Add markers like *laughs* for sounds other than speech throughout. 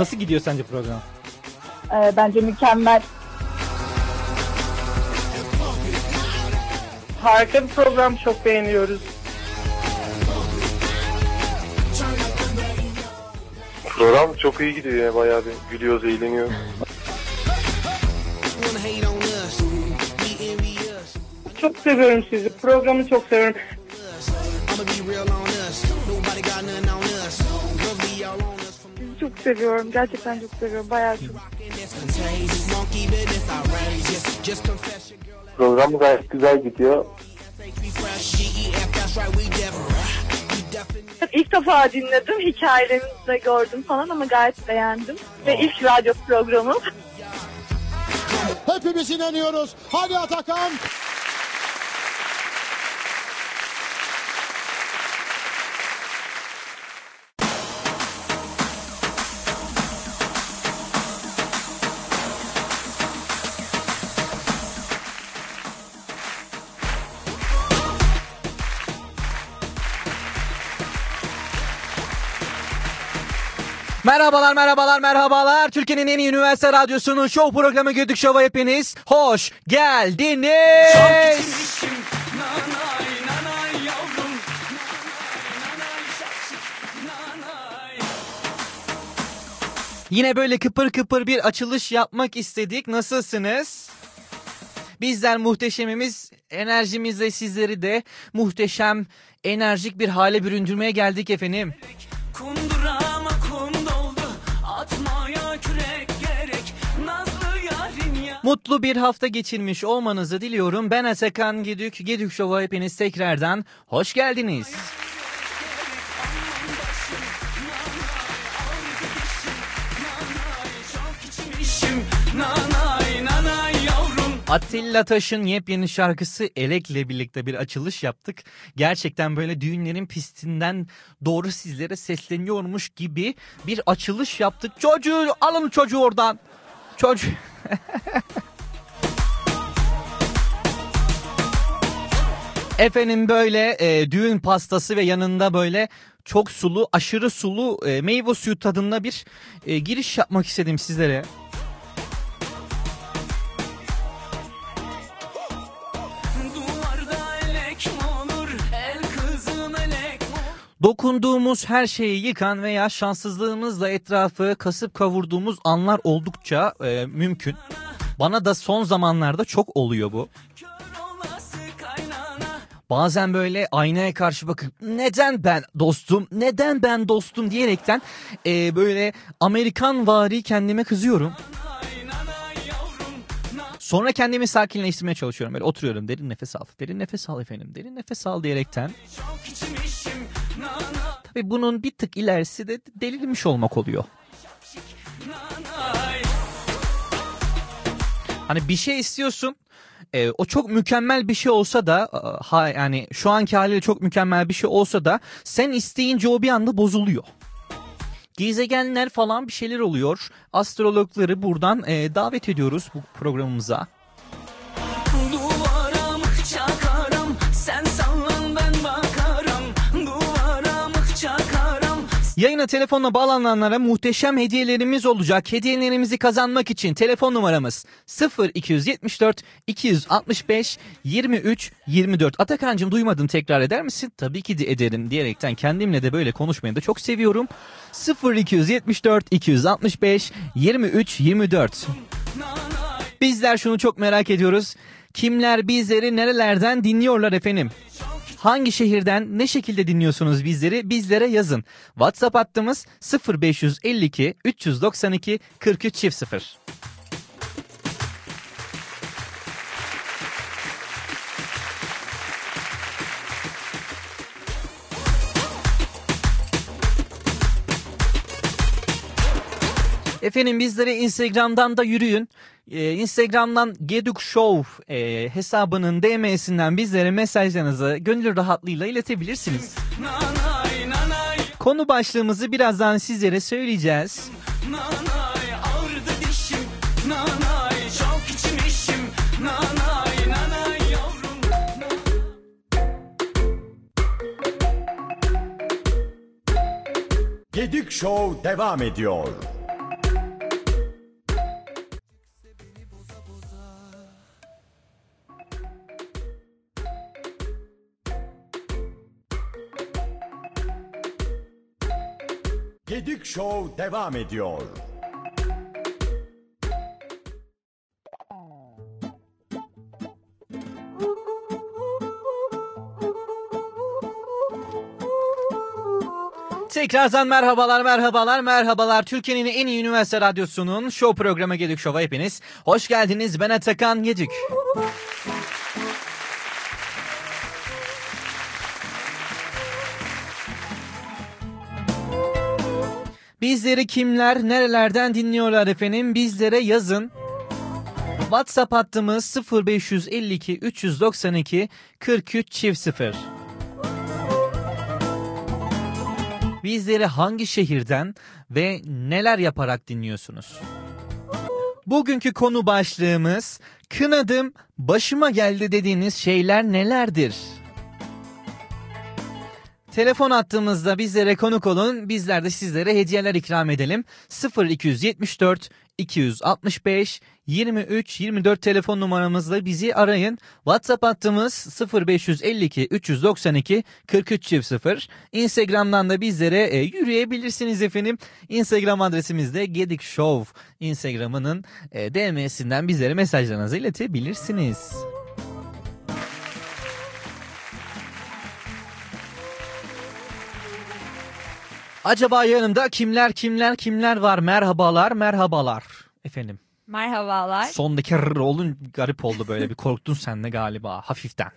Nasıl gidiyor sence program? Ee, bence mükemmel. Harika bir program çok beğeniyoruz. Program çok iyi gidiyor ya bayağı bir gülüyoruz, eğleniyoruz. Çok seviyorum sizi. Programı çok seviyorum. Seviyorum. Gerçekten çok seviyorum. Bayağı çok. Program gayet güzel gidiyor. İlk defa dinledim. Hikayelerinizi de gördüm falan ama gayet beğendim. Ve ilk radyo programım. Hepimiz inanıyoruz. Hadi Atakan. Merhabalar merhabalar merhabalar. Türkiye'nin en iyi üniversite radyosunun show programı Güdük Show'a hepiniz hoş geldiniz. Yine böyle kıpır kıpır bir açılış yapmak istedik. Nasılsınız? Bizler muhteşemimiz enerjimizle sizleri de muhteşem enerjik bir hale büründürmeye geldik efendim. Kundurama Mutlu bir hafta geçirmiş olmanızı diliyorum. Ben Atakan Gedük. Gedük Show'a hepiniz tekrardan hoş geldiniz. Atilla Taş'ın yepyeni şarkısı Elek'le birlikte bir açılış yaptık. Gerçekten böyle düğünlerin pistinden doğru sizlere sesleniyormuş gibi bir açılış yaptık. Çocuğu alın çocuğu oradan. Çocuğu. *laughs* Efendim böyle e, düğün pastası ve yanında böyle çok sulu, aşırı sulu e, meyve suyu tadında bir e, giriş yapmak istedim sizlere. Dokunduğumuz her şeyi yıkan veya şanssızlığımızla etrafı kasıp kavurduğumuz anlar oldukça e, mümkün. Bana da son zamanlarda çok oluyor bu. Bazen böyle aynaya karşı bakıp neden ben dostum, neden ben dostum diyerekten e, böyle Amerikan vari kendime kızıyorum. Sonra kendimi sakinleştirmeye çalışıyorum. Böyle oturuyorum derin nefes al, derin nefes al efendim, derin nefes al diyerekten. Tabii bunun bir tık ilerisi de delirmiş olmak oluyor. Hani bir şey istiyorsun. e, o çok mükemmel bir şey olsa da e, ha yani şu anki haliyle çok mükemmel bir şey olsa da sen isteyince o bir anda bozuluyor. Gezegenler falan bir şeyler oluyor. Astrologları buradan e, davet ediyoruz bu programımıza. Yayına telefonla bağlananlara muhteşem hediyelerimiz olacak. Hediyelerimizi kazanmak için telefon numaramız 0274 265 23 24. Atakan'cığım duymadım tekrar eder misin? Tabii ki de ederim diyerekten kendimle de böyle konuşmayı da çok seviyorum. 0274 265 23 24. Bizler şunu çok merak ediyoruz. Kimler bizleri nerelerden dinliyorlar efendim? Hangi şehirden ne şekilde dinliyorsunuz bizleri bizlere yazın. WhatsApp hattımız 0552 392 43 çift 0. Efendim bizlere Instagram'dan da yürüyün. Ee, Instagram'dan Geduk Show e, hesabının DM'sinden bizlere mesajlarınızı gönül rahatlığıyla iletebilirsiniz. Nanay nanay Konu başlığımızı birazdan sizlere söyleyeceğiz. nanay Ağrıdı dişim Nanay çok içmişim Nanay nanay yavrum Gedik Show devam ediyor. Gedik Show devam ediyor. Tekrardan merhabalar merhabalar merhabalar. Türkiye'nin en iyi üniversite radyosunun show programı Gedük Show'a hepiniz. Hoş geldiniz ben Atakan Gedük. Bizleri kimler nerelerden dinliyorlar efendim bizlere yazın. WhatsApp hattımız 0552 392 43 çift 0. Bizleri hangi şehirden ve neler yaparak dinliyorsunuz? Bugünkü konu başlığımız kınadım başıma geldi dediğiniz şeyler nelerdir? Telefon attığımızda bizlere konuk olun. Bizler de sizlere hediyeler ikram edelim. 0274 265 23 24 telefon numaramızla bizi arayın. WhatsApp hattımız 0552 392 43 0. Instagram'dan da bizlere e, yürüyebilirsiniz efendim. Instagram adresimiz de Gedik Show. Instagram'ının e, DM'sinden bizlere mesajlarınızı iletebilirsiniz. Acaba yanımda kimler kimler kimler var? Merhabalar merhabalar efendim. Merhabalar. Sondaki rrr olun garip oldu böyle bir korktun sen de galiba hafiften.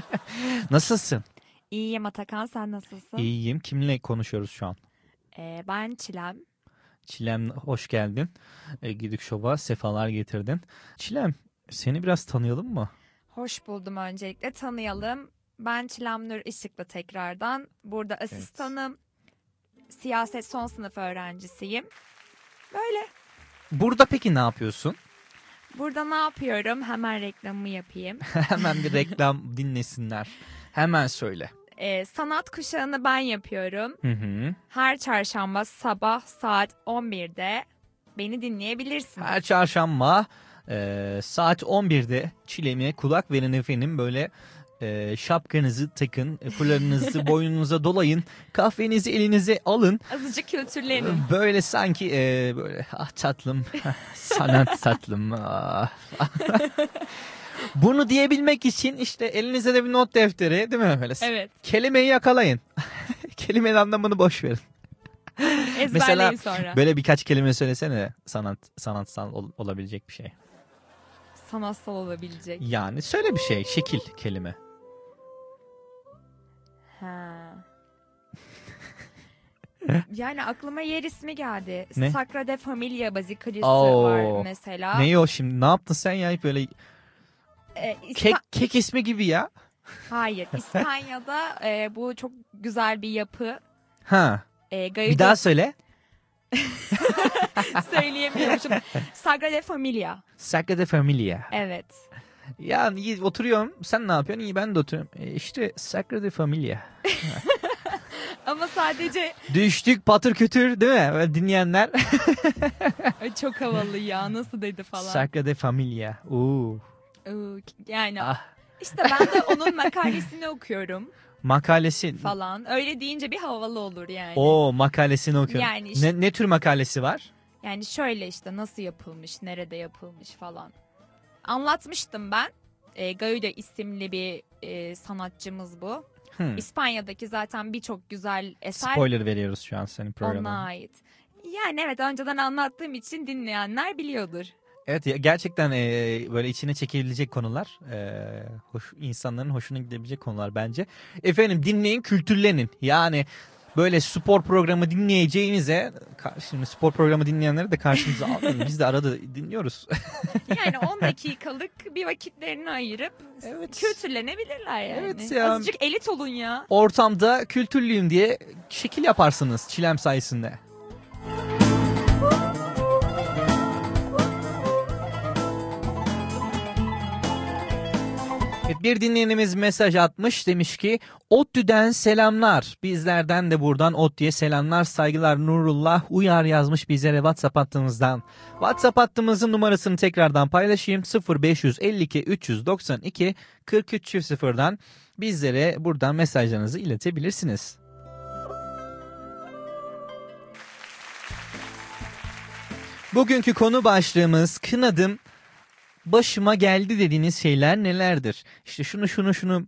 *laughs* Nasılsın? İyiyim Atakan sen nasılsın? İyiyim. Kimle konuşuyoruz şu an? Ee, ben Çilem. Çilem hoş geldin. E, Gidik Şov'a sefalar getirdin. Çilem seni biraz tanıyalım mı? Hoş buldum öncelikle tanıyalım. Ben Çilem Nur Işıklı tekrardan. Burada asistanım. Siyaset son sınıf öğrencisiyim. Böyle. Burada peki ne yapıyorsun? Burada ne yapıyorum? Hemen reklamımı yapayım. *laughs* Hemen bir reklam dinlesinler. Hemen söyle. Ee, sanat kuşağını ben yapıyorum. Hı hı. Her çarşamba sabah saat 11'de beni dinleyebilirsiniz. Her çarşamba e, saat 11'de Çilem'e kulak verin efendim böyle e, şapkanızı takın, e, fularınızı *laughs* boynunuza dolayın, kahvenizi elinize alın. Azıcık kültürlenin. Böyle sanki e, böyle ah tatlım, *laughs* sanat tatlım. ah. *laughs* Bunu diyebilmek için işte elinize de bir not defteri değil mi? Böyle Evet. kelimeyi yakalayın. Kelimenin anlamını boş verin. Ezberleyin Mesela sonra. böyle birkaç kelime söylesene sanat sanatsal ol- olabilecek bir şey. Sanatsal olabilecek. Yani söyle bir şey, şekil kelime. Ha. yani aklıma yer ismi geldi. Ne? Sacra de Familia Bazilikası Oo. var mesela. Ne o şimdi? Ne yaptın sen ya? Böyle Ee, İspa- kek kek ismi gibi ya. Hayır. *laughs* İspanya'da e, bu çok güzel bir yapı. Ha. E, Gayo Bir daha söyle. *laughs* söyleyemiyormuşum. *laughs* Sagra de Familia. Sagrada Familia. Evet. Ya iyi oturuyorum. Sen ne yapıyorsun? İyi ben de oturuyorum. E işte Sagrada Familia. *laughs* Ama sadece Düştük patır kütür değil mi? Böyle dinleyenler. *laughs* Ay, çok havalı ya. Nasıl dedi falan. Sagrada Familia. Oo. Yani Ah. işte ben de onun makalesini *laughs* okuyorum Makalesi. falan. Öyle deyince bir havalı olur yani. O makalesini okuyorum. Yani işte- ne, ne tür makalesi var? Yani şöyle işte nasıl yapılmış, nerede yapılmış falan. Anlatmıştım ben. E, Gauda isimli bir e, sanatçımız bu. Hmm. İspanya'daki zaten birçok güzel eser Spoiler veriyoruz şu an senin ona programına. ait. Yani evet önceden anlattığım için dinleyenler biliyordur. Evet gerçekten e, böyle içine çekilecek konular. E, hoş, insanların hoşuna gidebilecek konular bence. Efendim dinleyin kültürlenin. Yani böyle spor programı dinleyeceğinize şimdi spor programı dinleyenleri de karşımıza *laughs* almayın. Biz de arada dinliyoruz. *laughs* Yani 10 dakikalık bir vakitlerini ayırıp Evet. kültürlenebilirler yani. Evet ya. Azıcık elit olun ya. Ortamda kültürlüyüm diye şekil yaparsınız çilem sayesinde. Evet, bir dinleyenimiz mesaj atmış demiş ki ODTÜ'den selamlar. Bizlerden de buradan ODTÜ'ye selamlar saygılar Nurullah Uyar yazmış bizlere WhatsApp hattımızdan. WhatsApp hattımızın numarasını tekrardan paylaşayım 0552 392 43 0'dan bizlere buradan mesajlarınızı iletebilirsiniz. Bugünkü konu başlığımız kınadım başıma geldi dediğiniz şeyler nelerdir? İşte şunu şunu şunu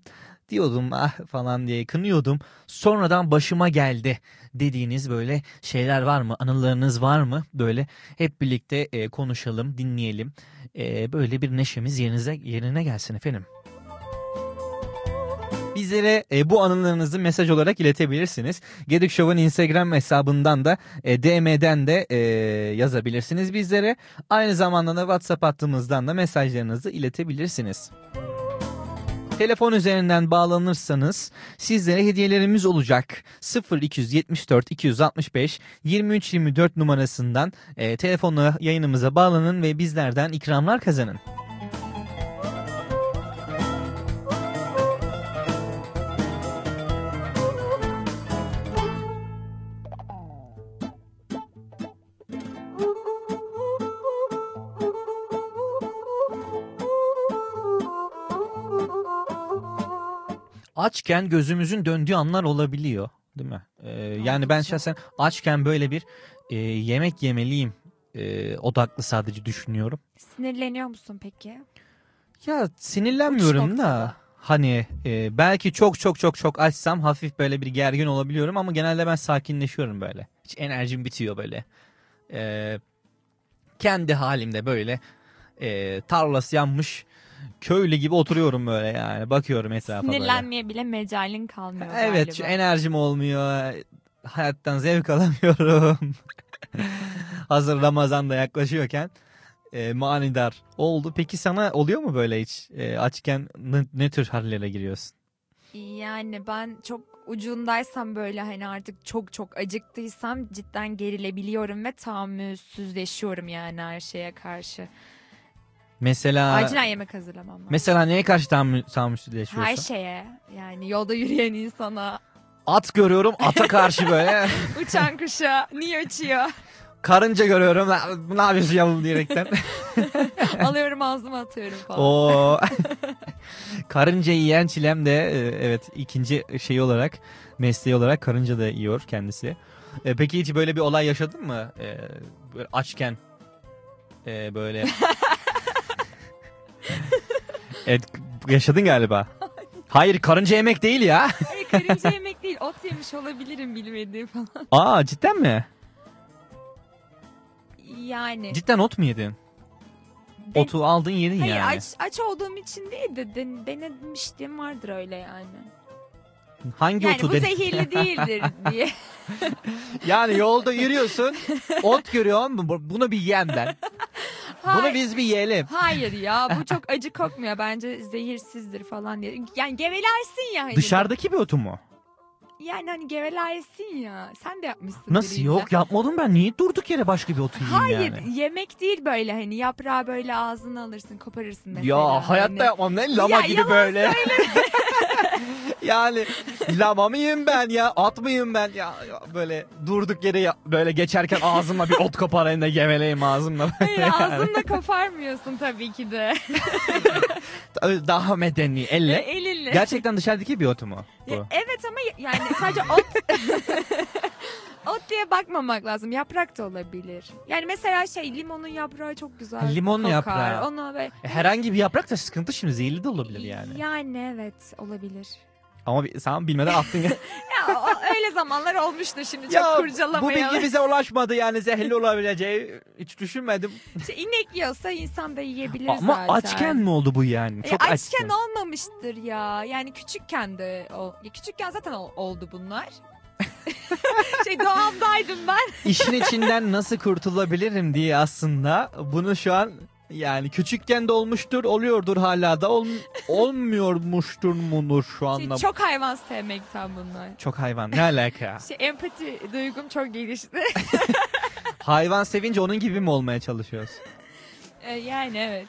diyordum ah falan diye kınıyordum. Sonradan başıma geldi dediğiniz böyle şeyler var mı? Anılarınız var mı? Böyle hep birlikte e, konuşalım, dinleyelim. E, böyle bir neşemiz yerinize yerine gelsin efendim. Bizlere e, bu anılarınızı mesaj olarak iletebilirsiniz. Gedik Show'un Instagram hesabından da e, DM'den de e, yazabilirsiniz bizlere. Aynı zamanda da WhatsApp hattımızdan da mesajlarınızı iletebilirsiniz. Telefon üzerinden bağlanırsanız sizlere hediyelerimiz olacak. 0274 265 23 24 numarasından e, telefonla yayınımıza bağlanın ve bizlerden ikramlar kazanın. Açken gözümüzün döndüğü anlar olabiliyor. Değil mi? Ee, yani ben şahsen açken böyle bir e, yemek yemeliyim e, odaklı sadece düşünüyorum. Sinirleniyor musun peki? Ya sinirlenmiyorum da hani e, belki çok çok çok çok açsam hafif böyle bir gergin olabiliyorum ama genelde ben sakinleşiyorum böyle. Hiç enerjim bitiyor böyle. E, kendi halimde böyle e, tarlası yanmış köylü gibi oturuyorum böyle yani bakıyorum etrafa böyle. Sinirlenmeye bile mecalin kalmıyor Evet şu galiba. enerjim olmuyor. Hayattan zevk *laughs* alamıyorum. *laughs* Hazır Ramazan da yaklaşıyorken e, manidar oldu. Peki sana oluyor mu böyle hiç e, açken ne, ne tür hallere giriyorsun? Yani ben çok ucundaysam böyle hani artık çok çok acıktıysam cidden gerilebiliyorum ve tahammülsüzleşiyorum yani her şeye karşı. Mesela Acilen yemek hazırlamam lazım. mesela neye karşı tahammül, tahammülsüzleşiyorsun? Her şeye yani yolda yürüyen insana At görüyorum ata karşı böyle. *laughs* uçan kuşa niye uçuyor Karınca görüyorum. "Ne- Ne yapıyorsun yavrum diyerekten. *laughs* alıyorum ağzıma atıyorum falan. O *laughs* karınca yiyen çilem de e, evet ikinci şey olarak mesleği olarak karınca da yiyor kendisi. E, peki hiç böyle bir olay yaşadın mı? E, böyle açken e, böyle Evet yaşadın galiba. Hayır karınca yemek değil ya. Hayır karınca yemek değil ot yemiş olabilirim bilmediğim falan. Aa cidden mi? Yani. Cidden ot mu yedin? Den- Otu aldın yedin Hayır yani. aç, aç olduğum için değil de den- denemişliğim vardır öyle yani. Hangi Yani otu bu zehirli *laughs* değildir diye. Yani yolda yürüyorsun, ot görüyorsun, bu- bunu bir yiyem ben. *laughs* Bunu Hayır. biz bir yiyelim. Hayır ya bu *laughs* çok acı kokmuyor bence zehirsizdir falan diye. Yani gevelersin ya hani. Dışarıdaki bir otu mu? Yani hani gevelersin ya. Sen de yapmışsın. Nasıl yok yapmadım ben. Niye durduk yere başka bir otu yiyeyim Hayır yani? yemek değil böyle hani yaprağı böyle ağzına alırsın koparırsın mesela. Ya hayatta hani. yapmam ne lama Ya gibi yalan böyle. *laughs* *laughs* yani lama mıyım ben ya at mıyım ben ya, ya böyle durduk yere ya- böyle geçerken ağzımla bir ot koparayım da geveleyim ağzımla. *laughs* Hayır ağzınla koparmıyorsun tabii ki de. *laughs* Daha medeni E, elle. Elinle. Gerçekten dışarıdaki bir otu mu bu? Ya, evet ama yani sadece ot ot diye bakmamak lazım. Yaprak da olabilir. Yani mesela şey limonun yaprağı çok güzel Limonun kokar. yaprağı. Onu ve E, Herhangi bir yaprak da sıkıntı şimdi zehirli de olabilir yani. Yani evet olabilir. Ama sen bilmeden attın ya. *laughs* Ya o- öyle zamanlar olmuştu şimdi çok ya bu kurcalamayalım. bilgi bize ulaşmadı yani zehirli olabileceği hiç düşünmedim. İşte inek yiyorsa insan da yiyebilir Ama zaten. açken mi oldu bu yani? E, Çok açken açken. olmamıştır ya. Yani küçükken de o, küçükken zaten ol- oldu bunlar. *laughs* şey doğamdaydım ben. *laughs* İşin içinden nasıl kurtulabilirim diye aslında bunu şu an yani küçükken de olmuştur, oluyordur hala da ol, olmuyormuştur munur şu Şey, anda. Çok... çok hayvan sevmekten bunlar. hayvan ne alaka? *laughs* Şey, empati duygum çok gelişti. hayvan sevince onun gibi mi olmaya çalışıyoruz? E, yani evet.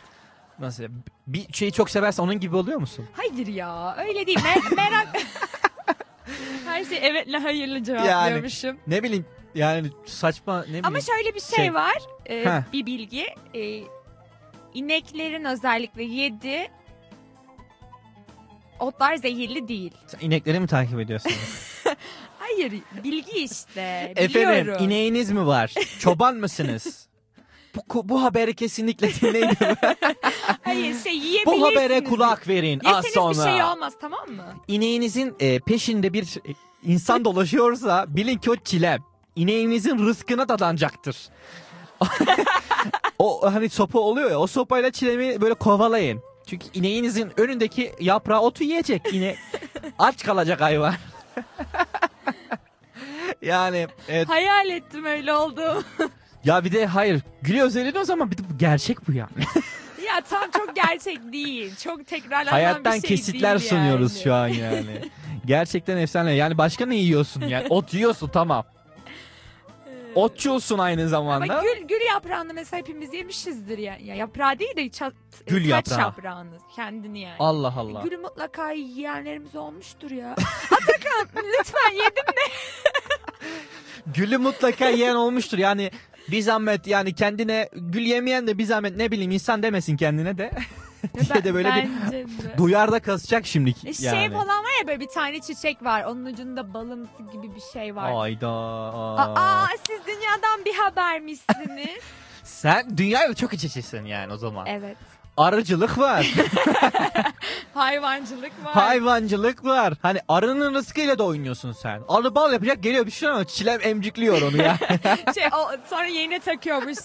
Nasıl? Bir şeyi çok seversen onun gibi oluyor musun? Hayır ya öyle değil. Me- merak... Her şey evetle hayırlı cevaplıyormuşum. Ne bileyim yani saçma ne bileyim. Ama şöyle bir şey, Şey. var. e, Heh. bir bilgi. E, ineklerin özellikle yedi otlar zehirli değil. Sen inekleri mi takip ediyorsun? *laughs* Hayır bilgi işte. Efendim Biliyorum. ineğiniz mi var? Çoban mısınız? *laughs* bu, bu haberi kesinlikle dinleyin. *laughs* Hayır şey yiyebilirsiniz. bu habere kulak verin az Yeseniz sonra. bir şey olmaz tamam mı? İneğinizin e, peşinde bir e, insan *laughs* dolaşıyorsa bilin ki o çilem. İneğinizin rızkına dadanacaktır. *laughs* o hani sopa oluyor ya o sopayla çilemi böyle kovalayın. Çünkü ineğinizin önündeki yaprağı otu yiyecek. Yine aç kalacak hayvan. yani evet. Hayal ettim öyle oldu. Ya bir de hayır gülüyor özelliğini o zaman bir de bu gerçek bu yani. *laughs* ya tam çok gerçek değil. Çok tekrarlanan Hayattan bir şey kesitler değil sunuyoruz yani. şu an yani. *laughs* Gerçekten efsane. Yani başka ne yiyorsun yani? Ot yiyorsun tamam. Otçulsun aynı zamanda. Ama gül, gül yaprağını mesela hepimiz yemişizdir ya. ya yaprağı değil de çat, Gül yaprağı. yaprağını kendini yani. Allah Allah. Gülü mutlaka yiyenlerimiz olmuştur ya. *laughs* Atakan lütfen yedim de. *laughs* Gülü mutlaka yiyen olmuştur. Yani bir zahmet yani kendine gül yemeyen de bir zahmet ne bileyim insan demesin kendine de. diye *laughs* de böyle bir de. duyarda kasacak şimdi E, yani. Şey falan var ya böyle bir tane çiçek var. Onun ucunda balımsı gibi bir şey var. Ayda. Aa, siz dünyadan bir habermişsiniz. *laughs* Sen dünyayla çok iç içesin yani o zaman. evet. Arıcılık var. *laughs* Hayvancılık var. hayvancılık var. Hani arının rızkıyla da oynuyorsun sen. Arı bal yapacak geliyor bir şey ama çilem emcikliyor onu ya. *laughs* şey, o, sonra yerine takıyormuş.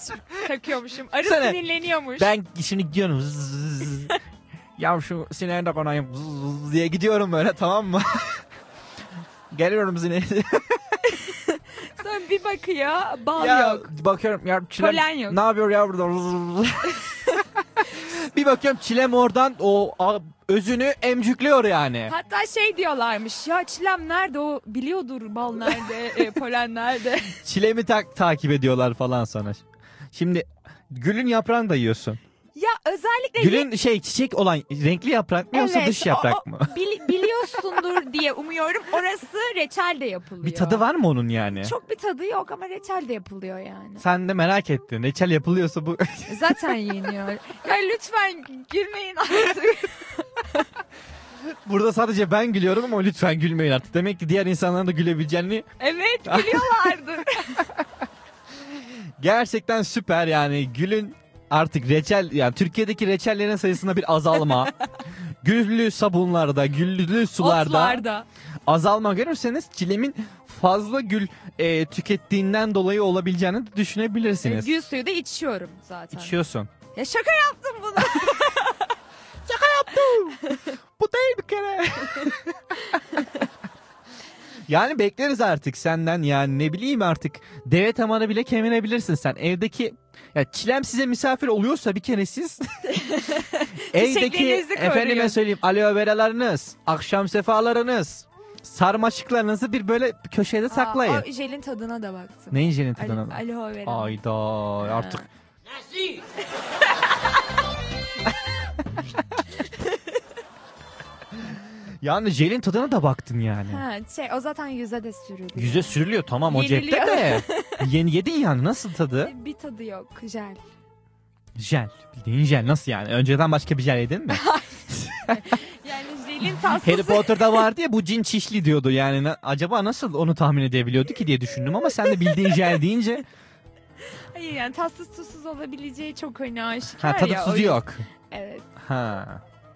takıyormuşum. Arı Sana- sinirleniyormuş. ben şimdi gidiyorum. Zzz. *laughs* ya şu sineğe de konayım diye gidiyorum böyle tamam mı? Geliyorum sineğe. Sonra *laughs* bir bakıyor bal ya yok. bakıyorum ya çilem Polen yok. ne yapıyor ya burada? *laughs* Bir bakıyorum çilem oradan o a- özünü emcikliyor yani. Hatta şey diyorlarmış ya çilem nerede o biliyordur bal nerede e, polen nerede. *laughs* Çilemi tak takip ediyorlar falan sana. Şimdi gülün yaprağını da yiyorsun. Ya özellikle Gülün şey çiçek olan renkli yaprak mı yoksa dış o- yaprak o- mı? bil- *laughs* biliyorsundur diye umuyorum. Orası reçel de yapılıyor. Bir tadı var mı onun yani? Çok bir tadı yok ama reçel de yapılıyor yani. Sen de merak ettin. Reçel yapılıyorsa bu *laughs* Zaten yeniyor. Ya lütfen gülmeyin artık. *laughs* burada sadece ben gülüyorum ama lütfen gülmeyin artık. Demek ki diğer insanların da gülebileceğini Evet gülüyorlardır. gerçekten süper yani. Gülün artık reçel yani Türkiye'deki reçellerin sayısında bir azalma. *laughs* güllü sabunlarda, güllü sularda Otlarda. azalma görürseniz çilemin fazla gül e, tükettiğinden dolayı olabileceğini de düşünebilirsiniz. Gül suyu da içiyorum zaten. İçiyorsun. Ya şaka yaptım bunu. *laughs* Bu değil bir kere. *laughs* yani bekleriz artık senden yani ne bileyim artık deve tamanı bile kemirebilirsin sen. Evdeki ya çilem size misafir oluyorsa bir kere siz *laughs* evdeki efendime söyleyeyim aloe veralarınız, akşam sefalarınız, sarmaşıklarınızı bir böyle köşede saklayın. Aa, o jelin tadına da baktım. Neyin jenin Alo- tadına? Aloe vera. Ayda artık. *laughs* Yani jelin tadına da baktın yani. Ha, şey o zaten yüze de sürülüyor. Yüze sürülüyor tamam o cepte Yeniliyor. de. *laughs* Yeni yedin yani nasıl tadı? Bir tadı yok jel. Jel. Bildiğin jel nasıl yani? Önceden başka bir jel yedin mi? *laughs* Yani jelin tatlısı. *laughs* Harry Potter'da vardı ya bu cin çişli diyordu yani. na- acaba nasıl onu tahmin edebiliyordu ki diye düşündüm ama sen de bildiğin jel deyince Hayır yani tatsız tuzsuz olabileceği çok öne ha tadı ya. o tuzu yüzden- yok. Evet. Ha.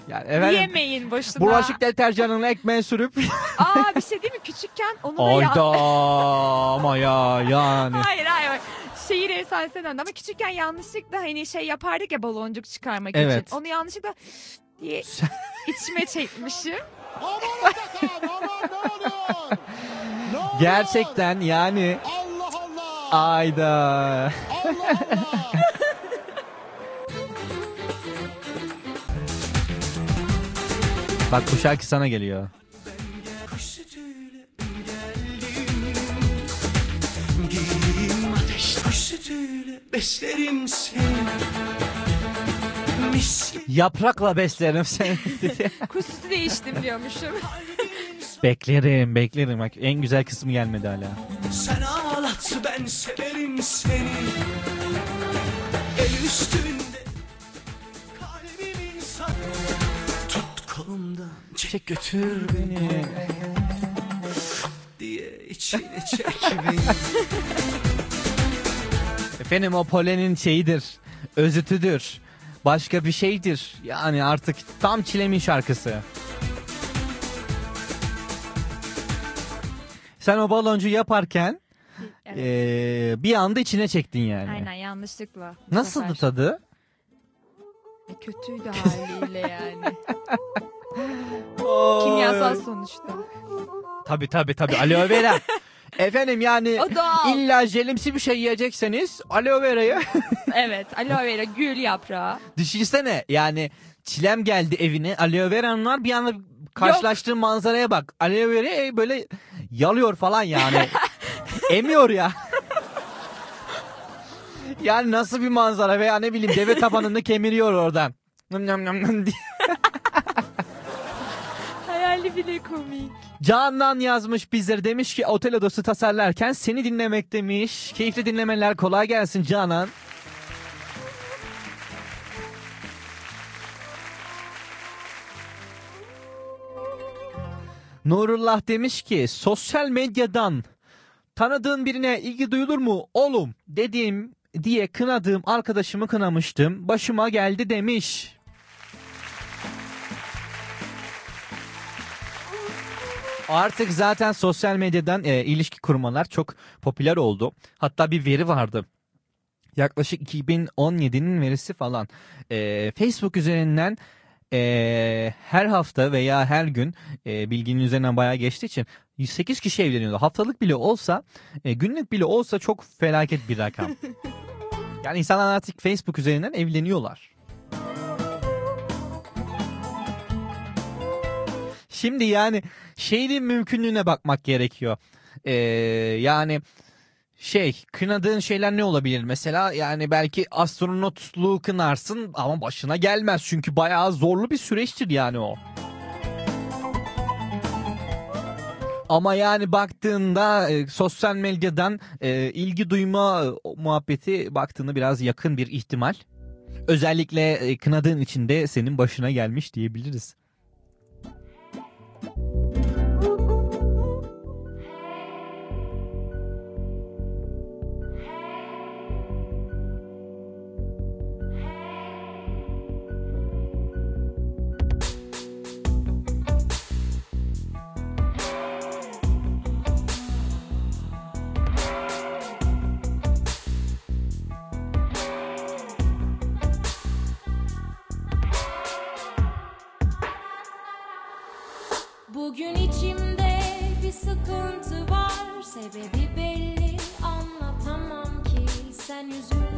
Yani efendim Yemeyin boşuna. bulaşık deterjanını ekmeğe sürüp *laughs* Aa bir şey değil mi? Küçükken onu da ayda *laughs* ama ya yani. Hayır hayır. Şehir efsanesine döndü ama küçükken yanlışlıkla hani şey yapardık ya baloncuk çıkarmak Evet. için. Onu yanlışlıkla diye içime çekmişim. *laughs* Aman Atakan aman ne oluyor? Ne oluyor? Gerçekten yani Allah Allah. ayda. Allah Allah. Bak bu şarkı sana geliyor. Beslerim seni Yaprakla beslerim seni. *laughs* Kuş sütü değiştim diyormuşum. beklerim beklerim. Bak en güzel kısmı gelmedi hala. sen ağlat ben severim seni El üstünde Kolumdan çek götür beni diye içine çek beni Efendim o polenin şeyidir. Özütüdür. Başka bir şeydir. Yani artık tam çilemin şarkısı. Sen o baloncu yaparken Evet. eee, bir anda içine çektin yani. Aynen yanlışlıkla. Nasıldı sefer. tadı? E, kötüydü haliyle yani. *laughs* Kimyasal sonuçta. Tabi tabi tabi aloe vera. *laughs* Efendim yani O doğal. illa jelimsi bir şey yiyecekseniz aloe vera'yı *laughs* Evet aloe vera gül yaprağı. düşünsene yani çilem geldi evine aloe vera'nın var bir anda karşılaştığın manzaraya bak. Aloe vera böyle yalıyor falan yani. *laughs* Emiyor ya. yani nasıl bir manzara veya ne bileyim deve tabanını kemiriyor oradan. Nım nım nım diye. Hayali bile komik. Canan yazmış bizlere demiş ki otel odası tasarlarken seni dinlemek demiş. Keyifli dinlemeler kolay gelsin Canan. Nurullah demiş ki sosyal medyadan tanıdığın birine ilgi duyulur mu oğlum dediğim diye kınadığım arkadaşımı kınamıştım. Başıma geldi demiş. Artık zaten sosyal medyadan e, ilişki kurmalar çok popüler oldu. Hatta bir veri vardı. Yaklaşık 2017'nin verisi falan. E, Facebook üzerinden e, her hafta veya her gün e, bilginin üzerinden bayağı geçtiği için 108 kişi evleniyordu. Haftalık bile olsa, e, günlük bile olsa çok felaket bir rakam. *laughs* yani insanlar artık Facebook üzerinden evleniyorlar. Şimdi yani şeyin mümkünlüğüne bakmak gerekiyor. Ee, yani şey kınadığın şeyler ne olabilir? Mesela yani belki astronotluğu kınarsın ama başına gelmez. Çünkü bayağı zorlu bir süreçtir yani o. Ama yani baktığında e, sosyal medyadan e, ilgi duyma e, muhabbeti baktığında biraz yakın bir ihtimal. Özellikle e, kınadığın için de senin başına gelmiş diyebiliriz. Thank you. Bugün içimde bir sıkıntı var. Sebebi belli anlatamam ki. Sen üzülme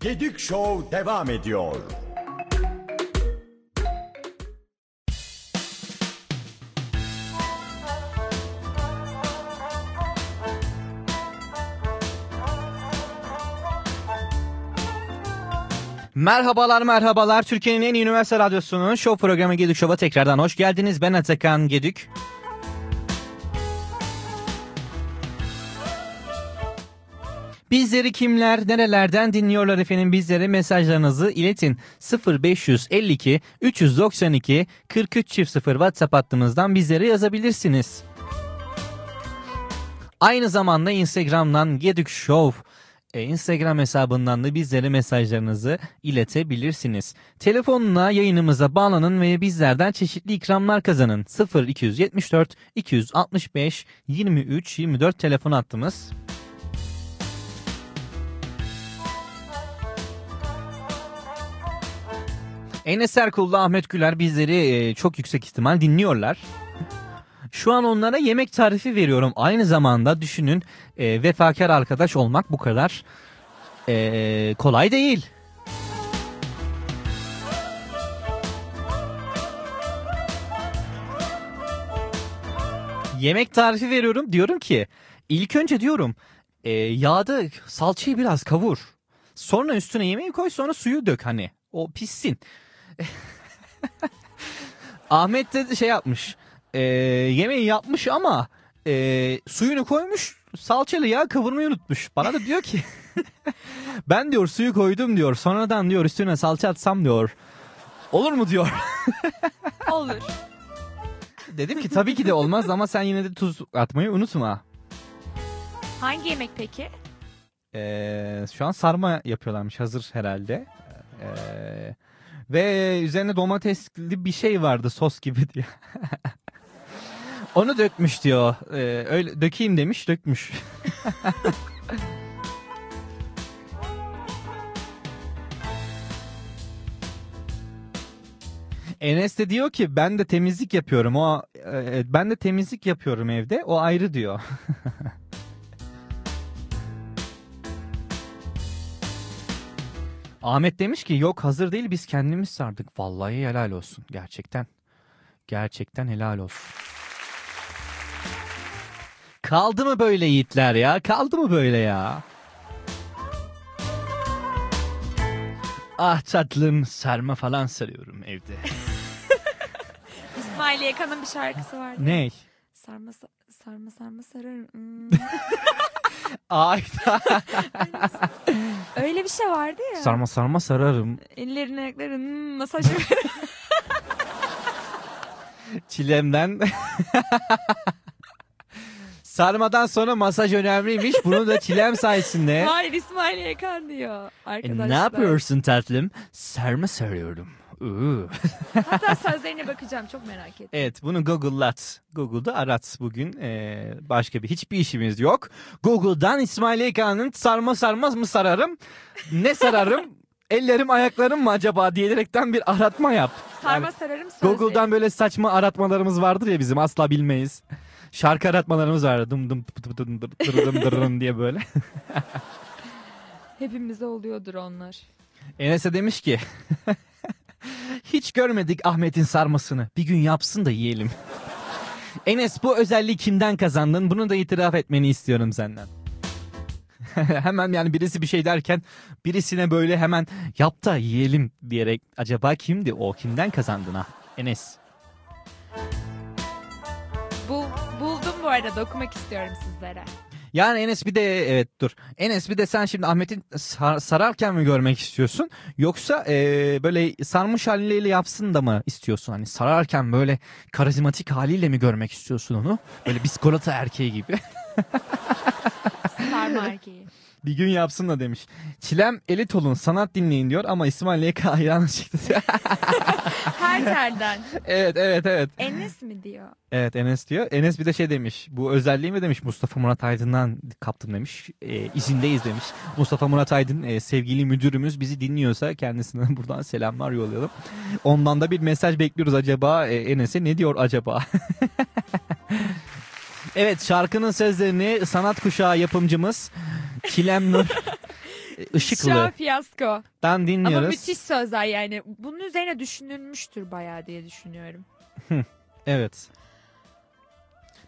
Gedik Show devam ediyor. Merhabalar merhabalar. Türkiye'nin en iyi üniversite radyosunun show programı Gedük Show'a tekrardan hoş geldiniz. Ben Atakan Gedük. Bizleri kimler, nerelerden dinliyorlar efendim bizlere mesajlarınızı iletin. 0552 392 43 çift 0 WhatsApp hattımızdan bizlere yazabilirsiniz. Aynı zamanda Instagram'dan Gedük Show Instagram hesabından da bizlere mesajlarınızı iletebilirsiniz. Telefonuna yayınımıza bağlanın ve bizlerden çeşitli ikramlar kazanın. 0 274 265 23 24 telefon hattımız. Enes Erkul'la Ahmet Güler bizleri e, çok yüksek ihtimal dinliyorlar. Şu an onlara yemek tarifi veriyorum. Aynı zamanda düşünün e, vefakar arkadaş olmak bu kadar e, kolay değil. Yemek tarifi veriyorum diyorum ki ilk önce diyorum e, yağda salçayı biraz kavur. Sonra üstüne yemeği koy sonra suyu dök hani o pişsin. *laughs* Ahmet de şey yapmış. E, yemeği yapmış ama e, suyunu koymuş salçalı yağ kavurmayı unutmuş. Bana da diyor ki *laughs* ben diyor suyu koydum diyor sonradan diyor üstüne salça atsam diyor. Olur mu diyor. *laughs* Olur. Dedim ki tabii ki de olmaz ama sen yine de tuz atmayı unutma. Hangi yemek peki? Ee, şu an sarma yapıyorlarmış hazır herhalde. Ee, ve üzerine domatesli bir şey vardı sos gibi diye. *laughs* Onu dökmüş diyor. Ee, öyle dökeyim demiş, dökmüş. *laughs* Enes de diyor ki ben de temizlik yapıyorum. O e, ben de temizlik yapıyorum evde. O ayrı diyor. *laughs* Ahmet demiş ki yok hazır değil biz kendimiz sardık. Vallahi helal olsun gerçekten. Gerçekten helal olsun. Kaldı mı böyle yiğitler ya? Kaldı mı böyle ya? Ah tatlım sarma falan sarıyorum evde. *laughs* İsmail Yakan'ın bir şarkısı vardı. Ney? Sarma sa- sarma sarma sararım. Hmm. *laughs* Ayda. Öyle bir şey vardı ya. sarma sarma sararım. Ellerin ayakların hmm, masaj Çilemden. *laughs* Sarmadan sonra masaj önemliymiş. Bunu da çilem sayesinde. *laughs* Hayır İsmail Yakan diyor E, arkadaşlar. ne yapıyorsun tatlım? Sarma sarıyorum. *laughs* Hatta sözlerine bakacağım çok merak ettim. Evet bunu Google'lat. Google'da arat bugün. Ee, başka bir hiçbir işimiz yok. Google'dan İsmail Ekan'ın sarma sarmaz mı sararım? Ne sararım? *laughs* Ellerim ayaklarım mı acaba diyerekten bir aratma yap. Sarma sararım sözleri. Google'dan böyle saçma aratmalarımız vardır ya bizim asla bilmeyiz. Şarkı aratmalarımız vardı. Dım dım pıt pıt dım dır dım dırırım diye böyle. *laughs* Hepimize oluyordur onlar. Enes'e demiş ki *laughs* hiç görmedik Ahmet'in sarmasını. Bir gün yapsın da yiyelim. *laughs* Enes bu özelliği kimden kazandın? Bunu da itiraf etmeni istiyorum senden. hemen yani birisi bir şey derken birisine böyle hemen yap da yiyelim diyerek acaba kimdi o kimden kazandın ha Enes? Arada okumak istiyorum sizlere. Yani Enes bir de evet dur. Enes bir de sen şimdi Ahmet'in sar- sararken mi görmek istiyorsun? Yoksa eee, böyle sarmış haliyle yapsın da mı istiyorsun? Hani sararken böyle karizmatik haliyle mi görmek istiyorsun onu? Böyle biskolata erkeği gibi. Sarma erkeği. Bir gün yapsın da demiş. Çilem elit olun sanat dinleyin diyor ama İsmail YK hayranı çıktı. *laughs* Her telden. evet evet evet. Enes mi diyor? Evet Enes diyor. Enes bir de şey demiş. Bu özelliği mi demiş Mustafa Murat Aydın'dan kaptım demiş. E, izindeyiz demiş. Mustafa Murat Aydın e, sevgili müdürümüz bizi dinliyorsa kendisine *laughs* buradan selamlar yollayalım. Ondan da bir mesaj bekliyoruz acaba e, Enes'e ne diyor acaba? *laughs* evet şarkının sözlerini sanat kuşağı yapımcımız Çilem Nur *laughs* Işıklı'dan fiyasko. Ama dinliyoruz. müthiş sözler yani. Bunun üzerine düşünülmüştür bayağı diye düşünüyorum. *laughs* Evet.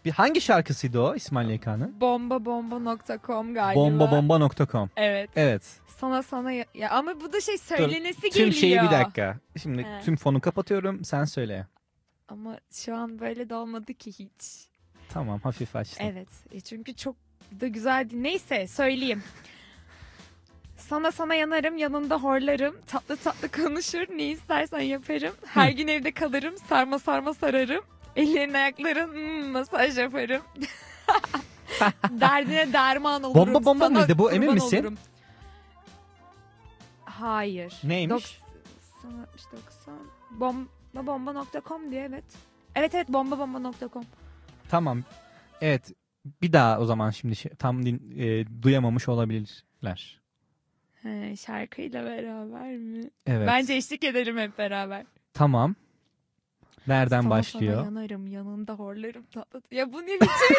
Bir hangi şarkısıydı o İsmail YK'nın? Bombabomba.com galiba. Bombabomba.com. Evet. Evet. Sana sana ya, ya ama bu da şey söylenesi Tüm geliyor. şeyi bir dakika. Şimdi He. tüm fonu kapatıyorum. Sen söyle. Ama şu an böyle de olmadı ki hiç. Tamam hafif açtım. Evet. E çünkü çok da güzel. Neyse söyleyeyim. Sana sana yanarım, yanında horlarım. Tatlı tatlı konuşur, ne istersen yaparım. Her gün evde kalırım, sarma sarma sararım. Ellerin ayakların hmm, masaj yaparım. *laughs* Derdine derman olurum. Bomba bomba sana mıydı bu, emin kurban misin? olurum. Hayır. Neymiş? 90 60 90 bomba bomba.com diye evet. Evet evet bomba bomba.com. Tamam. Evet. Bir daha o zaman şimdi şey- tam din, e, duyamamış olabilirler. He, şarkıyla beraber mi? Evet. Bence eşlik edelim hep beraber. Tamam. Nereden Sana başlıyor? Sana yanarım yanında horlarım tatlı. Ya bu ne biçim?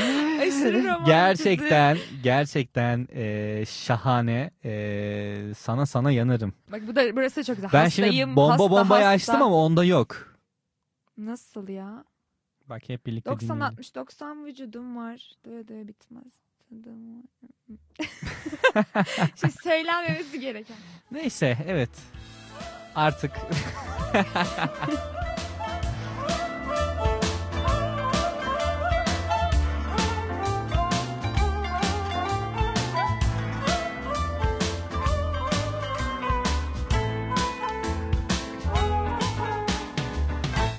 *laughs* Aşırı gerçekten gerçekten e, şahane. E, sana sana yanarım. Bak bu da burası da çok güzel. Ben Hastayım, şimdi bomba hasta, bombayı hasta. açtım ama onda yok. Nasıl ya? Bak hep birlikte 90 dinleyelim. 60 90 vücudum var. Döve döve bitmez. Tadım *laughs* şey söylenmemesi gereken. Neyse evet. Artık *laughs*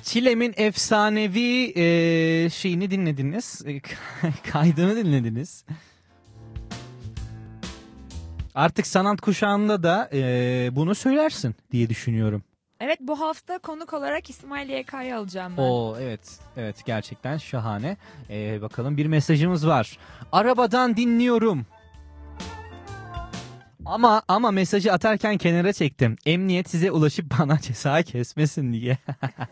Çilem'in efsanevi e, şeyini dinlediniz. E, *laughs* kaydını dinlediniz. Artık sanat kuşağında da e, bunu söylersin diye düşünüyorum. Evet bu hafta konuk olarak İsmail YK'yı alacağım ben. Oo evet evet gerçekten şahane. Ee, bakalım bir mesajımız var. Arabadan dinliyorum. Ama ama mesajı atarken kenara çektim. Emniyet size ulaşıp *laughs* bana ceza kesmesin diye.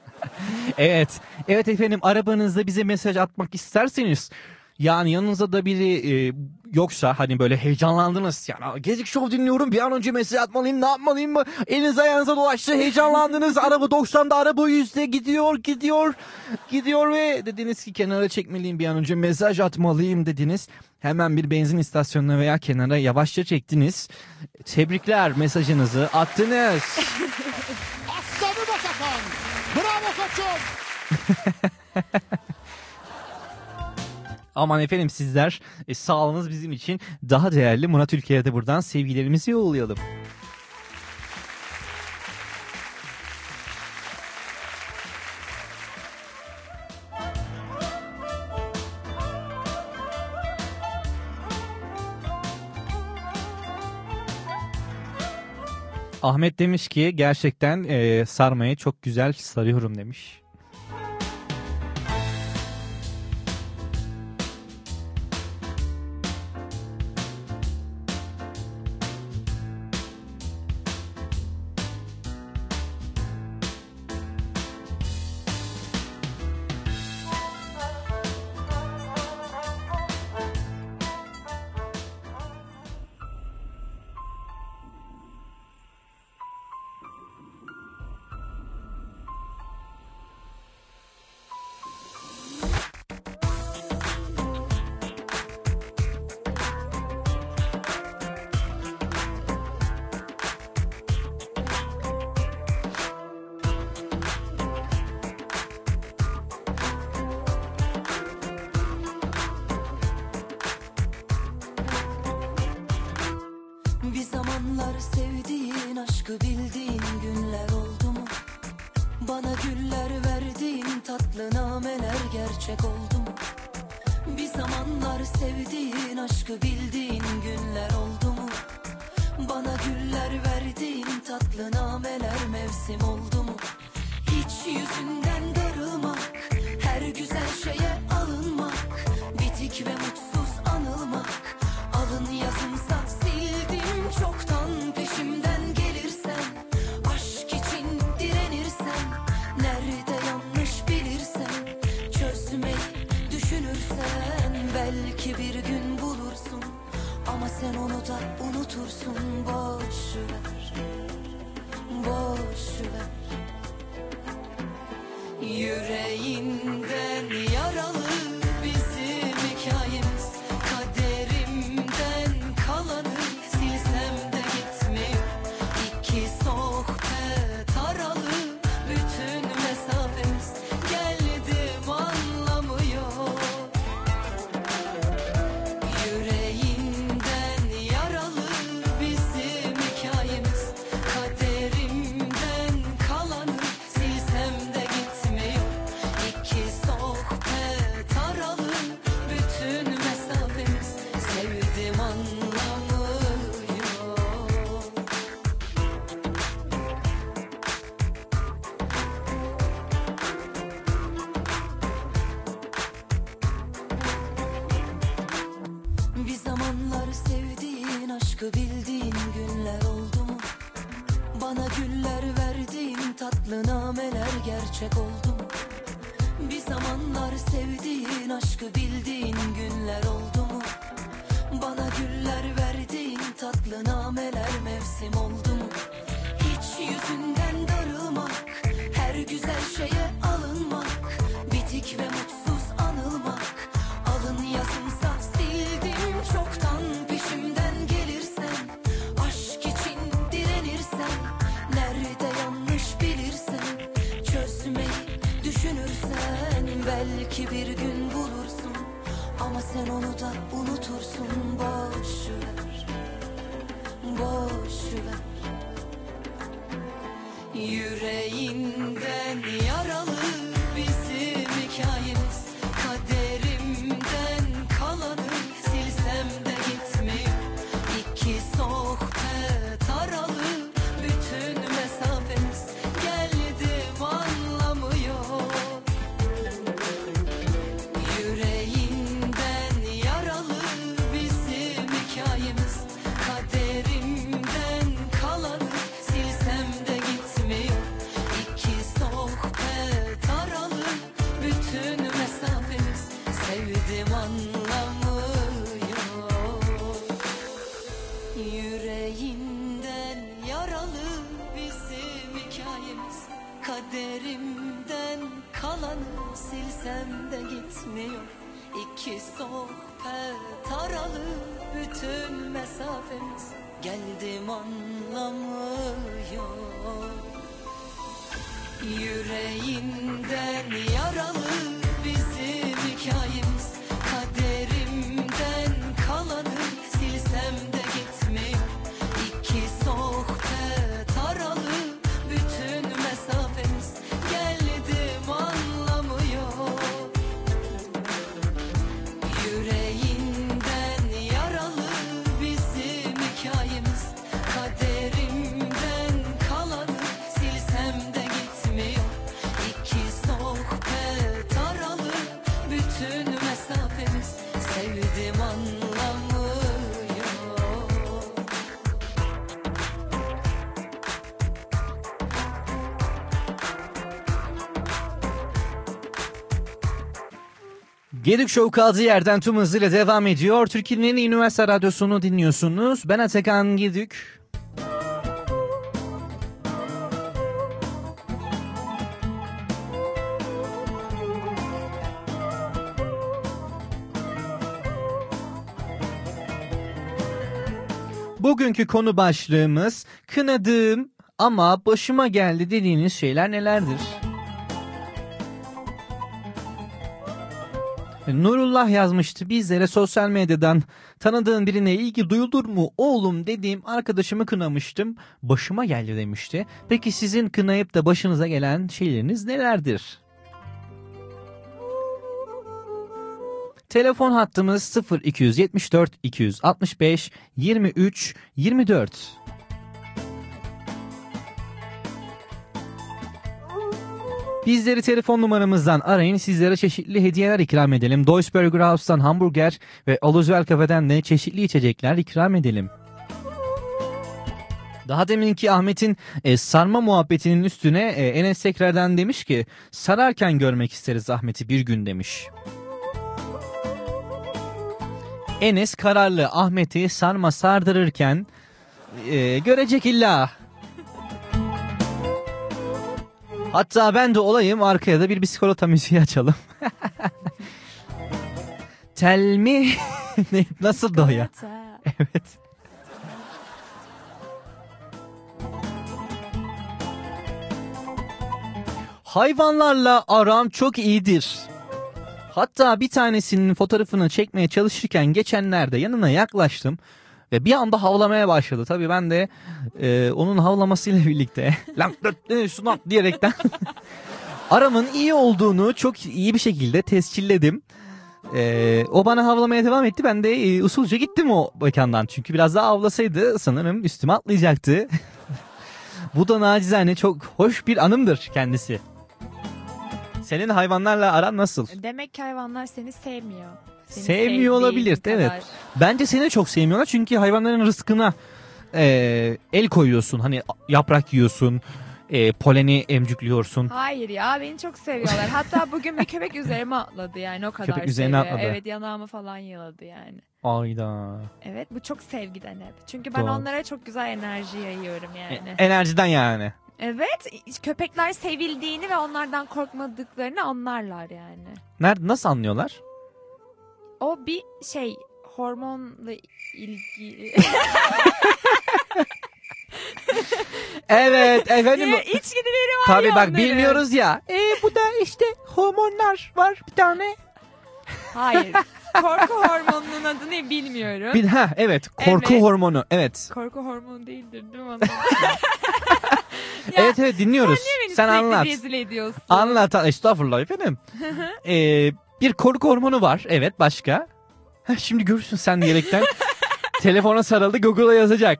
*laughs* evet. Evet efendim arabanızda bize mesaj atmak isterseniz yani yanınızda da biri e, yoksa hani böyle heyecanlandınız. Yani Gezik Show dinliyorum bir an önce mesaj atmalıyım ne yapmalıyım mı? Eliniz ayağınıza dolaştı heyecanlandınız. araba 90'da araba 100'de gidiyor gidiyor gidiyor ve dediniz ki kenara çekmeliyim bir an önce mesaj atmalıyım dediniz. Hemen bir benzin istasyonuna veya kenara yavaşça çektiniz. Tebrikler mesajınızı attınız. *laughs* Aslanı Başakan. Bravo koçum. *laughs* Aman efendim sizler e, sağlığınız bizim için daha değerli. Murat Ülke'ye de buradan sevgilerimizi yollayalım. Ahmet demiş ki gerçekten e, sarmayı çok güzel sarıyorum demiş. Nameler gerçek aşkı bildiğin günler oldu mu? Bana güller verdiğin tatlı nameler mevsim oldu mu? Hiç yüzünden darılmak, her güzel şeye alınmak, bitik ve mutsuz anılmak, alın yazımsa sildim çoktan peşimden gelirsen, aşk için direnirsen, nerede yanlış bilirsen, çözmeyi düşünürsen, belki bir sen onu da unutursun, boş Gedik Show kaldığı yerden tüm hızıyla devam ediyor. Türkiye'nin üniversite radyosunu dinliyorsunuz. Ben Atakan Gedik. Bugünkü konu başlığımız kınadığım ama başıma geldi dediğiniz şeyler nelerdir? Nurullah yazmıştı bizlere sosyal medyadan tanıdığın birine ilgi duyulur mu oğlum dediğim arkadaşımı kınamıştım başıma geldi demişti. Peki sizin kınayıp da başınıza gelen şeyleriniz nelerdir? Telefon hattımız 0274 265 23 24. Bizleri telefon numaramızdan arayın. Sizlere çeşitli hediyeler ikram edelim. Duisburger House'tan hamburger ve Aluzvel Cafe'den de çeşitli içecekler ikram edelim. Daha deminki Ahmet'in e, sarma muhabbetinin üstüne e, Enes tekrardan demiş ki sararken görmek isteriz Ahmet'i bir gün demiş. Enes kararlı Ahmet'i sarma sardırırken e, görecek illa. Hatta ben de olayım arkaya da bir bisikolata müziği açalım. *laughs* Tell me *laughs* Ne- nasıl da ya? Evet. Hayvanlarla aram çok iyidir. Hatta bir tanesinin fotoğrafını çekmeye çalışırken geçenlerde yanına yaklaştım ve bir anda havlamaya başladı. Tabii ben de e, onun havlamasıyla *laughs* birlikte lan şunu diyerekten *laughs* aramın iyi olduğunu çok iyi bir şekilde tescilledim. E, o bana havlamaya devam etti. Ben de e, usulca gittim o mekandan. Çünkü biraz daha havlasaydı sanırım üstüme atlayacaktı. *laughs* Bu da nacizane çok hoş bir anımdır kendisi. Senin hayvanlarla aran nasıl? Demek ki hayvanlar seni sevmiyor. Seni Sevmiyor olabilir, kadar. evet. Bence seni çok sevmiyorlar çünkü hayvanların rızkına e, el koyuyorsun. Hani yaprak yiyorsun, e, poleni emcükliyorsun. Hayır ya beni çok seviyorlar. Hatta bugün bir köpek *laughs* üzerime atladı yani o kadar Köpek üzerine seviyor. atladı. Evet yanağımı falan yaladı yani. Ayda. Evet bu çok sevgiden hep. Çünkü ben Doğru. onlara çok güzel enerji yayıyorum E, yani. enerjiden yani. Evet köpekler sevildiğini ve onlardan korkmadıklarını anlarlar yani. Nerede nasıl anlıyorlar? O bir şey hormonla ilgili. Evet efendim. Ya, İçgüdüleri var Tabii ya bak onların. bilmiyoruz ya. E bu da işte hormonlar var bir tane. Hayır. Korku hormonunun adını bilmiyorum. Bir ha evet korku Evet. hormonu. Evet. Korku hormonu değildir değil mi? *laughs* Ya, evet evet dinliyoruz. Sen sürekli anlat. rezil ediyorsun? Anlat. Estağfurullah efendim. ee, bir korku hormonu var. Evet başka. Heh, şimdi görürsün sen diyerekten. *laughs* Telefona sarıldı Google'a yazacak.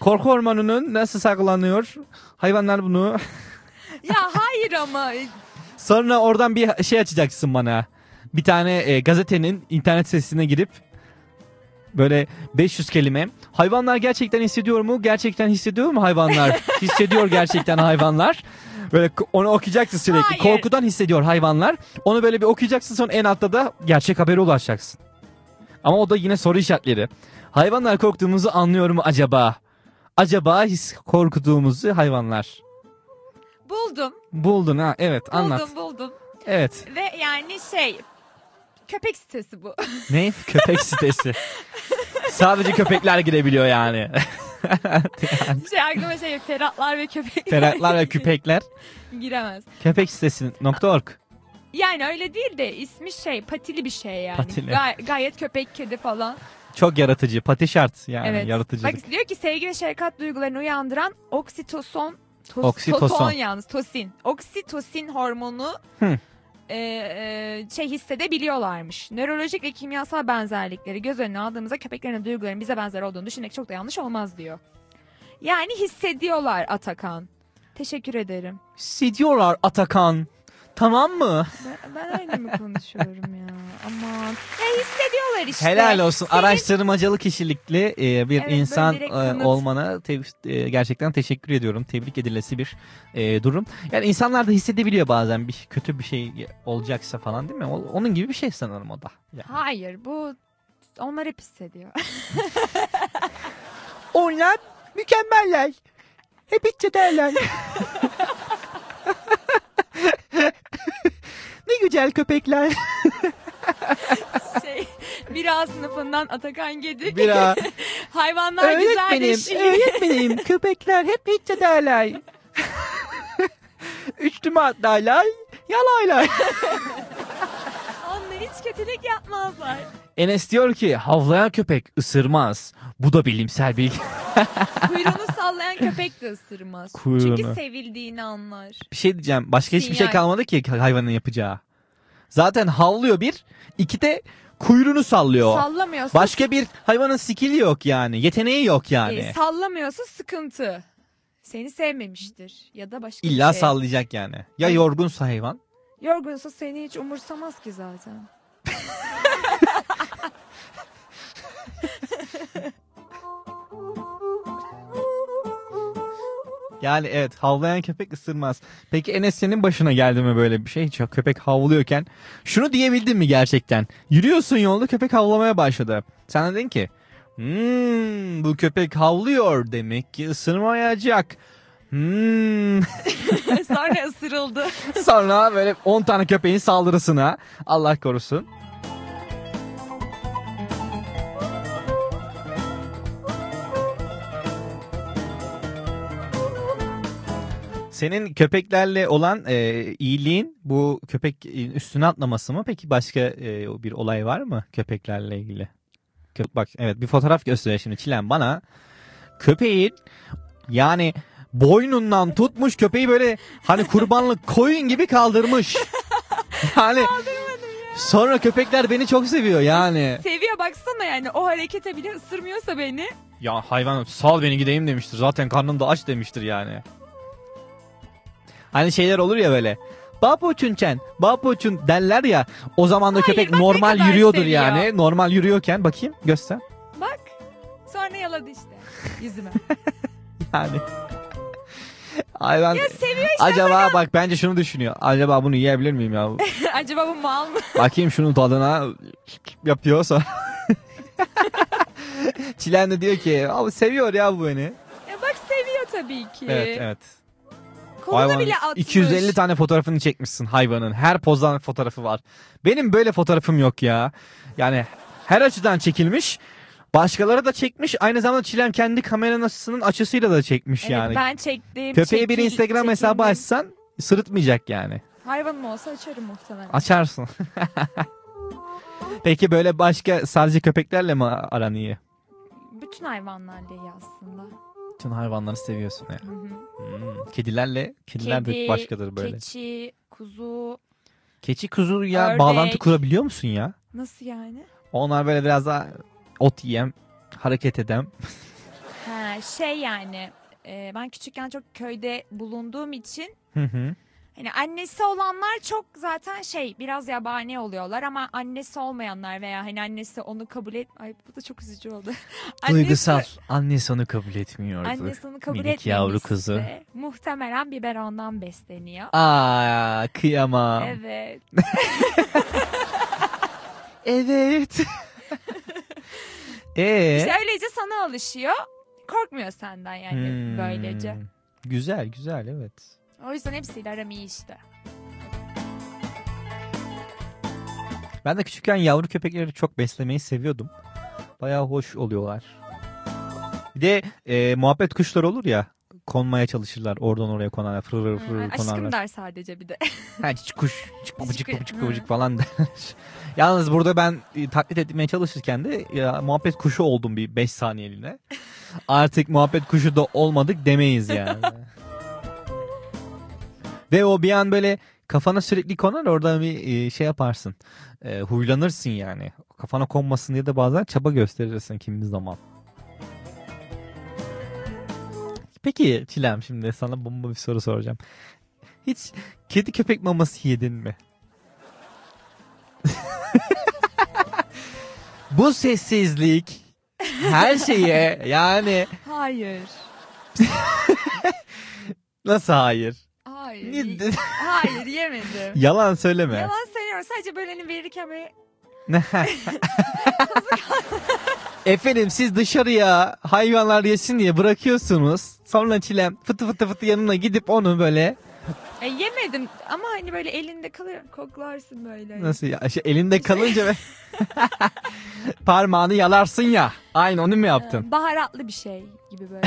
Korku hormonunun nasıl saklanıyor? Hayvanlar bunu. *laughs* ya hayır ama. Sonra oradan bir şey açacaksın bana. Bir tane e, gazetenin internet sitesine girip böyle 500 kelime. Hayvanlar gerçekten hissediyor mu? Gerçekten hissediyor mu hayvanlar? *laughs* hissediyor gerçekten hayvanlar. Böyle onu okuyacaksın sürekli. Hayır. Korkudan hissediyor hayvanlar. Onu böyle bir okuyacaksın sonra en altta da gerçek habere ulaşacaksın. Ama o da yine soru işaretleri. Hayvanlar korktuğumuzu anlıyor mu acaba? Acaba his korktuğumuzu hayvanlar. Buldum. Buldun ha evet anlat. Buldum buldum. Evet. Ve yani şey. Köpek sitesi bu. Ne? Köpek *laughs* sitesi. Sadece köpekler girebiliyor yani. *laughs* *laughs* şey aklıma şey ferhatlar ve köpekler. Ferhatlar ve köpekler. *laughs* Giremez. Köpek sitesi.org. Yani öyle değil de ismi şey patili bir şey yani. Patili. Gay- gayet köpek kedi falan. Çok yaratıcı. Pati şart yani evet. yaratıcılık. Bak diyor ki sevgi ve şefkat duygularını uyandıran oksitoson tos- Oksitoson. toson yalnız tosin. Oksitosin hormonu Hı. E, e, şey hissedebiliyorlarmış. Nörolojik ve kimyasal benzerlikleri göz önüne aldığımızda köpeklerin duygularının bize benzer olduğunu düşünmek çok da yanlış olmaz diyor. Yani hissediyorlar Atakan. Teşekkür ederim. Hissediyorlar Atakan. Tamam mı? Ben, ben öyle mi konuşuyorum ya? Aman. Ya hissediyorlar işte. Helal olsun. Senin- Araştırmacılık kişilikli e, bir Evet, insan e, olmana te- e, gerçekten teşekkür ediyorum. Tebrik edilesi bir e, durum. Yani insanlar da hissedebiliyor bazen bir kötü bir şey olacaksa falan değil mi? O- Onun gibi bir şey sanırım o da. Yani. Hayır bu onlar hep hissediyor. *laughs* Onlar mükemmeller. Hep hissederler. *laughs* ne güzel köpekler. *laughs* şey, bira sınıfından Atakan Gedik. Bira. *laughs* Hayvanlar öğretmenim, güzelleşiyor. öğretmenim *laughs* köpekler hep hissederler. Üstüme atlarlar, yalaylar. Kötülük yapmazlar. Enes diyor ki havlayan köpek ısırmaz. Bu da bilimsel bilgi. *laughs* Kuyruğunu sallayan köpek de ısırmaz. Kuyruğunu. Çünkü sevildiğini anlar. Bir şey diyeceğim. Başka hiçbir şey Sinyal. kalmadı ki hayvanın yapacağı. Zaten havlıyor bir. iki de kuyruğunu sallıyor. Sallamıyorsa, Başka bir hayvanın skill'i yok yani. Yeteneği yok yani. e, sallamıyorsa sıkıntı. Seni sevmemiştir. Ya da başka İlla bir şey. sallayacak yani. Ya yorgunsa hayvan. Yorgunsa seni hiç umursamaz ki zaten. Yani evet havlayan köpek ısırmaz. Peki Enes senin başına geldi mi böyle bir şey? Hiç köpek havlıyorken. Şunu diyebildin mi gerçekten? Yürüyorsun yolda köpek havlamaya başladı. Sen de dedin ki hmm, bu köpek havlıyor demek ki ısırmayacak. Hmm. *laughs* Sonra ısırıldı. *laughs* Sonra böyle 10 tane köpeğin saldırısına Allah korusun. Senin köpeklerle olan e, iyiliğin bu köpeğin üstüne atlaması mı? Peki başka e, bir olay var mı köpeklerle ilgili? Kö- bak evet bir fotoğraf gösteriyor şimdi Çilen bana. Köpeğin yani boynundan tutmuş köpeği böyle hani kurbanlık *laughs* koyun gibi kaldırmış. Yani sonra köpekler beni çok seviyor yani. Seviyor baksana yani o harekete bile ısırmıyorsa beni. Ya hayvan sal beni gideyim demiştir. Zaten karnım da aç demiştir yani. Hani şeyler olur ya böyle. Babuçun babuçun derler ya. O zaman da Hayır, köpek bak ne normal kadar yürüyordur seviyor. yani. Normal yürüyorken bakayım göster. Bak. Sonra yaladı işte yüzüme. *laughs* Yani. Hayvan ya seviyor işte. acaba bak bence şunu düşünüyor. Acaba bunu yiyebilir miyim ya? *laughs* Acaba bu mal mı? Bakayım şunun tadına yapıyor sonra. *laughs* Çilen de diyor ki abi seviyor ya bu beni. E bak seviyor tabii ki. Evet evet. Kolunu Hayvanın bile atmış. 250 tane fotoğrafını çekmişsin hayvanın. Her pozdan fotoğrafı var. Benim böyle fotoğrafım yok ya. Yani her açıdan çekilmiş. Başkaları da çekmiş. Aynı zamanda Çilem kendi kameranın açısıyla da çekmiş Evet, yani. ben çektim. Köpeğe bir çekil- Instagram hesabı açsan sırıtmayacak yani. Hayvanım olsa açarım muhtemelen. Açarsın. *laughs* Peki böyle başka sadece köpeklerle mi aran iyi? Bütün hayvanlarla iyi aslında. Bütün hayvanları seviyorsun ya. Hı hı. Hmm. Kedilerle, kediler de Kedi, başkadır böyle. Keçi, kuzu. Keçi kuzu ya Ördek. bağlantı kurabiliyor musun ya? Nasıl yani? Onlar böyle biraz daha ot yiyem, hareket edem. *laughs* Ha, şey yani e, ben küçükken çok köyde bulunduğum için Hı hı. hani annesi olanlar çok zaten şey biraz yabani oluyorlar ama annesi olmayanlar veya hani annesi onu kabul et ay bu da çok üzücü oldu. *laughs* Duygusal. Annesi onu kabul etmiyordu. Annesi onu kabul Minik yavru kızı. etmemişse muhtemelen biberondan besleniyor. Aa kıyamam. Evet. *laughs* Evet. Ee? İşte öylece sana alışıyor. Korkmuyor senden yani Hmm. böylece. Güzel güzel evet. O yüzden hepsiyle aram iyi işte. Ben de küçükken yavru köpekleri çok beslemeyi seviyordum. Bayağı hoş oluyorlar. Bir de e, muhabbet kuşları olur ya. Konmaya çalışırlar. Oradan oraya konarlar. Fır fır fır Hmm, konarlar. aşkım der sadece bir de. *laughs* Ha çiç kuş, çık babacık babacık babacık falan derler. *laughs* Yalnız burada ben e, taklit etmeye çalışırken de ya, muhabbet kuşu oldum bir 5 saniyeliğine. *laughs* Artık muhabbet kuşu da olmadık demeyiz yani. Ve o bir an böyle kafana sürekli konar orada bir e, şey yaparsın. E, huylanırsın yani. Kafana konmasın diye de bazen çaba gösterirsin kimi zaman. Peki Çilem şimdi sana bomba bir soru soracağım. Hiç kedi köpek maması yedin mi? *laughs* Bu sessizlik her şeye yani Hayır. *laughs* nasıl hayır? Hayır. Hayır yemedim. *laughs* Yalan söyleme. Yalan söylüyorum. Sadece böyle hani verirken böyle *laughs* Efendim siz dışarıya hayvanlar yesin diye bırakıyorsunuz. Sonra çilem fıtı fıtı fıtı yanına gidip onu böyle e, yemedim ama hani böyle elinde kalıyor. Koklarsın böyle. nasıl ya şey, elinde kalınca ve *laughs* parmağını yalarsın ya. Aynı onu mu yaptın? Ee, Baharatlı bir şey gibi böyle. *laughs*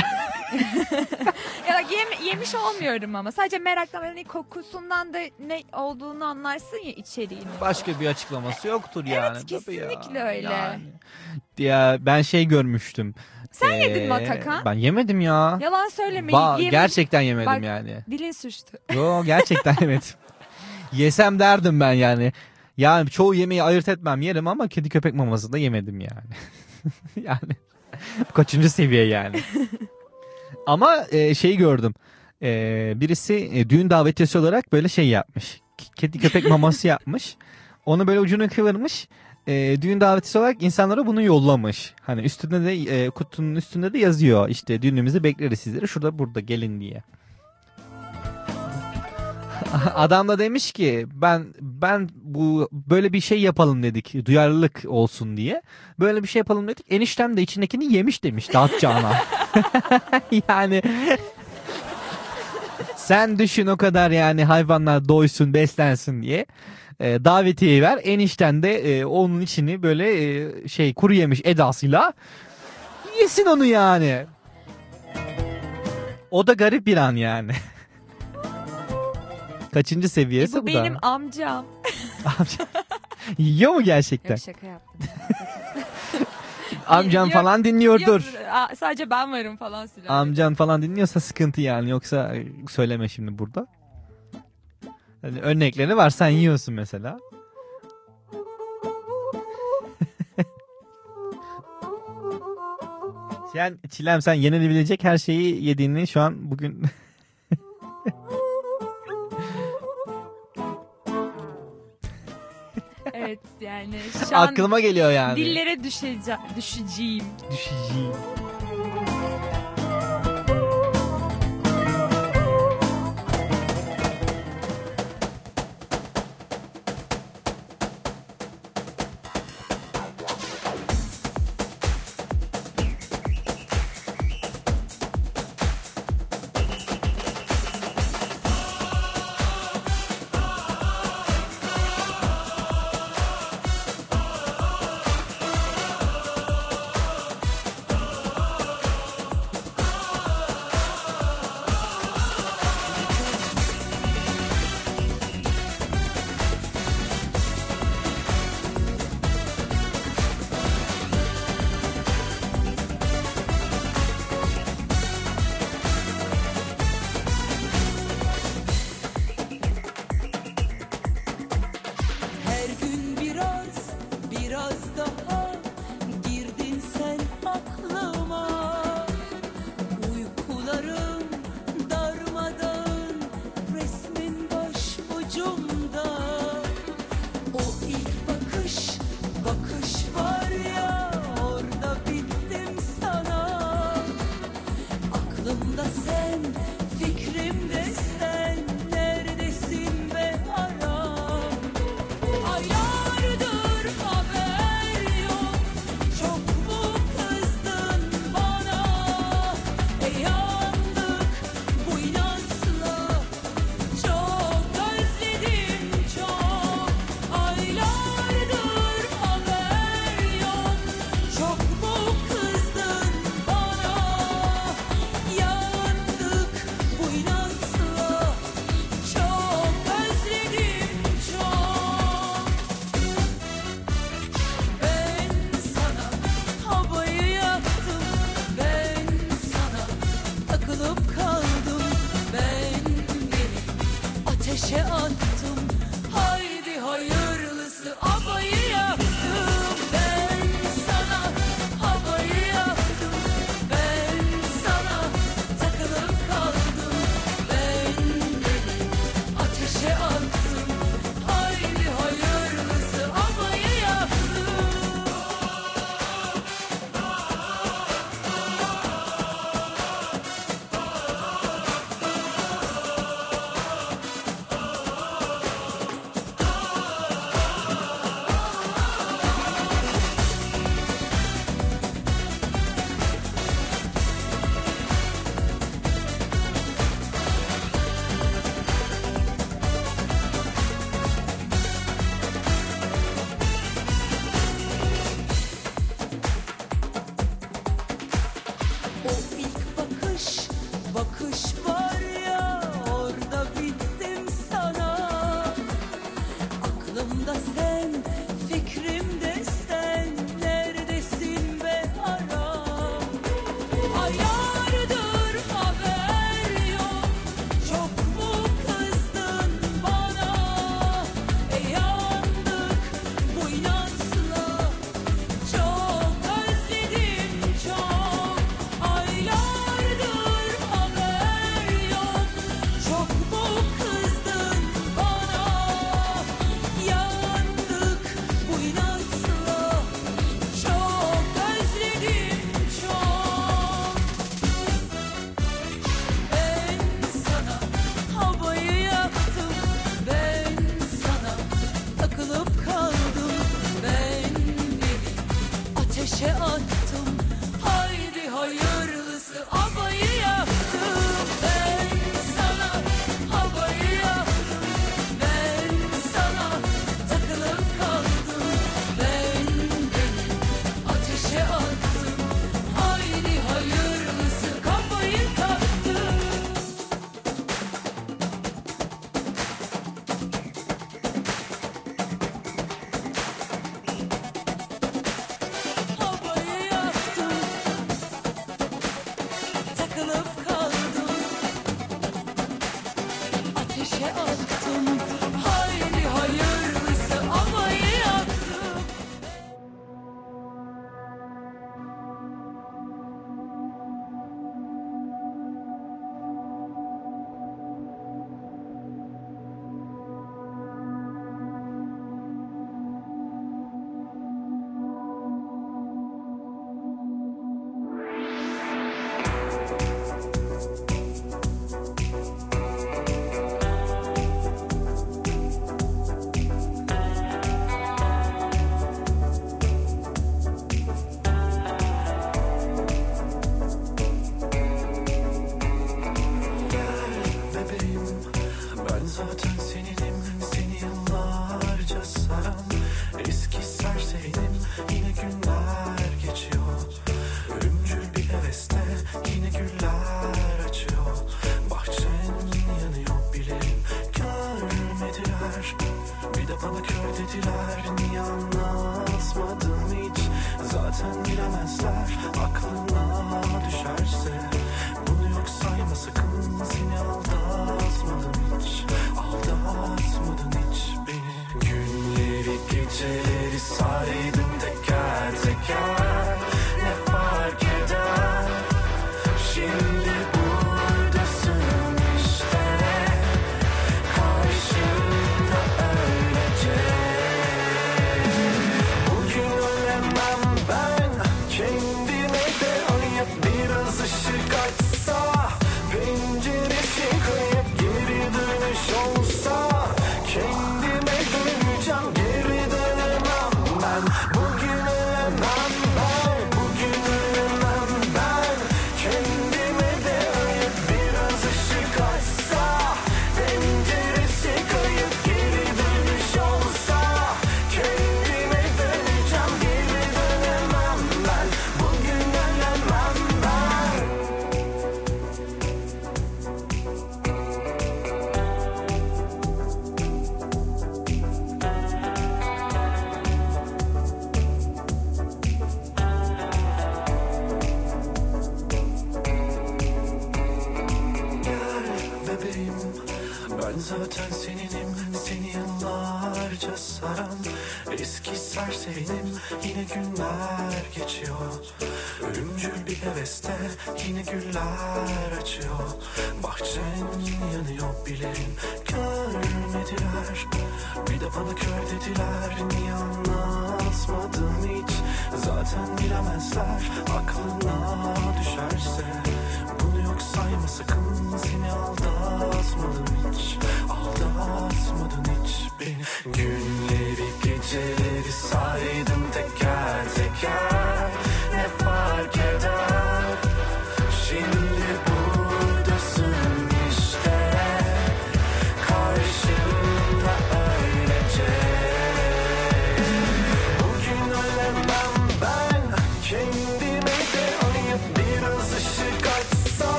ya bak yem- yemiş olmuyorum ama sadece meraktan hani kokusundan da ne olduğunu anlarsın ya içeriğini. Başka bir açıklaması yoktur yani. Tabii kesinlikle ya. öyle. Yani. Ya ben şey görmüştüm. Sen yedin mi Ee, Atakan? Ben yemedim ya. Yalan söyleme. Ba- yemiş- gerçekten yemedim Bak- yani. Dilin suçtu. Yo gerçekten *laughs* yemedim. Yesem derdim ben yani. Yani çoğu yemeği ayırt etmem yerim ama kedi köpek maması da yemedim yani. *laughs* yani bu kaçıncı seviye yani. *laughs* ama e, şey gördüm. E, birisi e, düğün davetiyesi olarak böyle şey yapmış. Kedi köpek maması yapmış. Onu böyle ucunu kıvırmış. E, düğün davetiyesi olarak insanlara bunu yollamış. Hani üstünde de e, kutunun üstünde de yazıyor. İşte düğünümüzü bekleriz sizleri. Şurada burada gelin diye. *laughs* Adam da demiş ki ben ben bu böyle bir şey yapalım dedik duyarlılık olsun diye. Böyle bir şey yapalım dedik. Eniştem de içindekini yemiş demiş dağıtacağına. *laughs* yani sen düşün o kadar yani hayvanlar doysun beslensin diye. E, davetiye ver enişten de e, onun içini böyle e, şey kuru yemiş edasıyla yesin onu yani. O da garip bir an yani. *laughs* Kaçıncı seviyesi bu bu, benim da? amcam. *laughs* Yiyor mu gerçekten? Yok şaka yaptım. *laughs* Amcan Yok, falan dinliyordur. Yok, a- sadece ben varım falan sürekli. Amcan falan dinliyorsa sıkıntı yani. Yoksa söyleme şimdi burada. Hani örnekleri var. Sen yiyorsun mesela. *laughs* sen Çilem sen yenilebilecek her şeyi yediğini şu an bugün Evet yani *laughs* şu an aklıma geliyor yani. dillere düşece düşeceğim. Düşeceğim.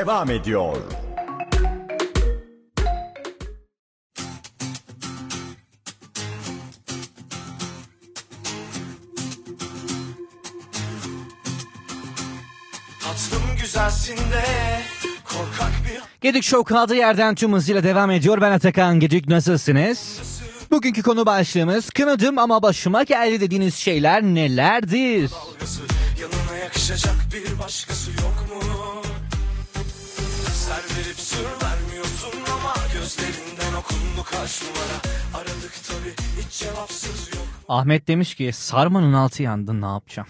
Devam ediyor. Tatlım güzelsin de korkak bir Gedik Show kaldığı yerden tüm hızıyla devam ediyor. Ben Atakan Gedik nasılsınız? Bugünkü konu başlığımız kınadım ama başıma geldi dediğiniz şeyler nelerdir? dalgası Yanına yakışacak kaç numara Aradık tabi hiç cevapsız yok Ahmet demiş ki sarmanın altı yandı ne yapacağım?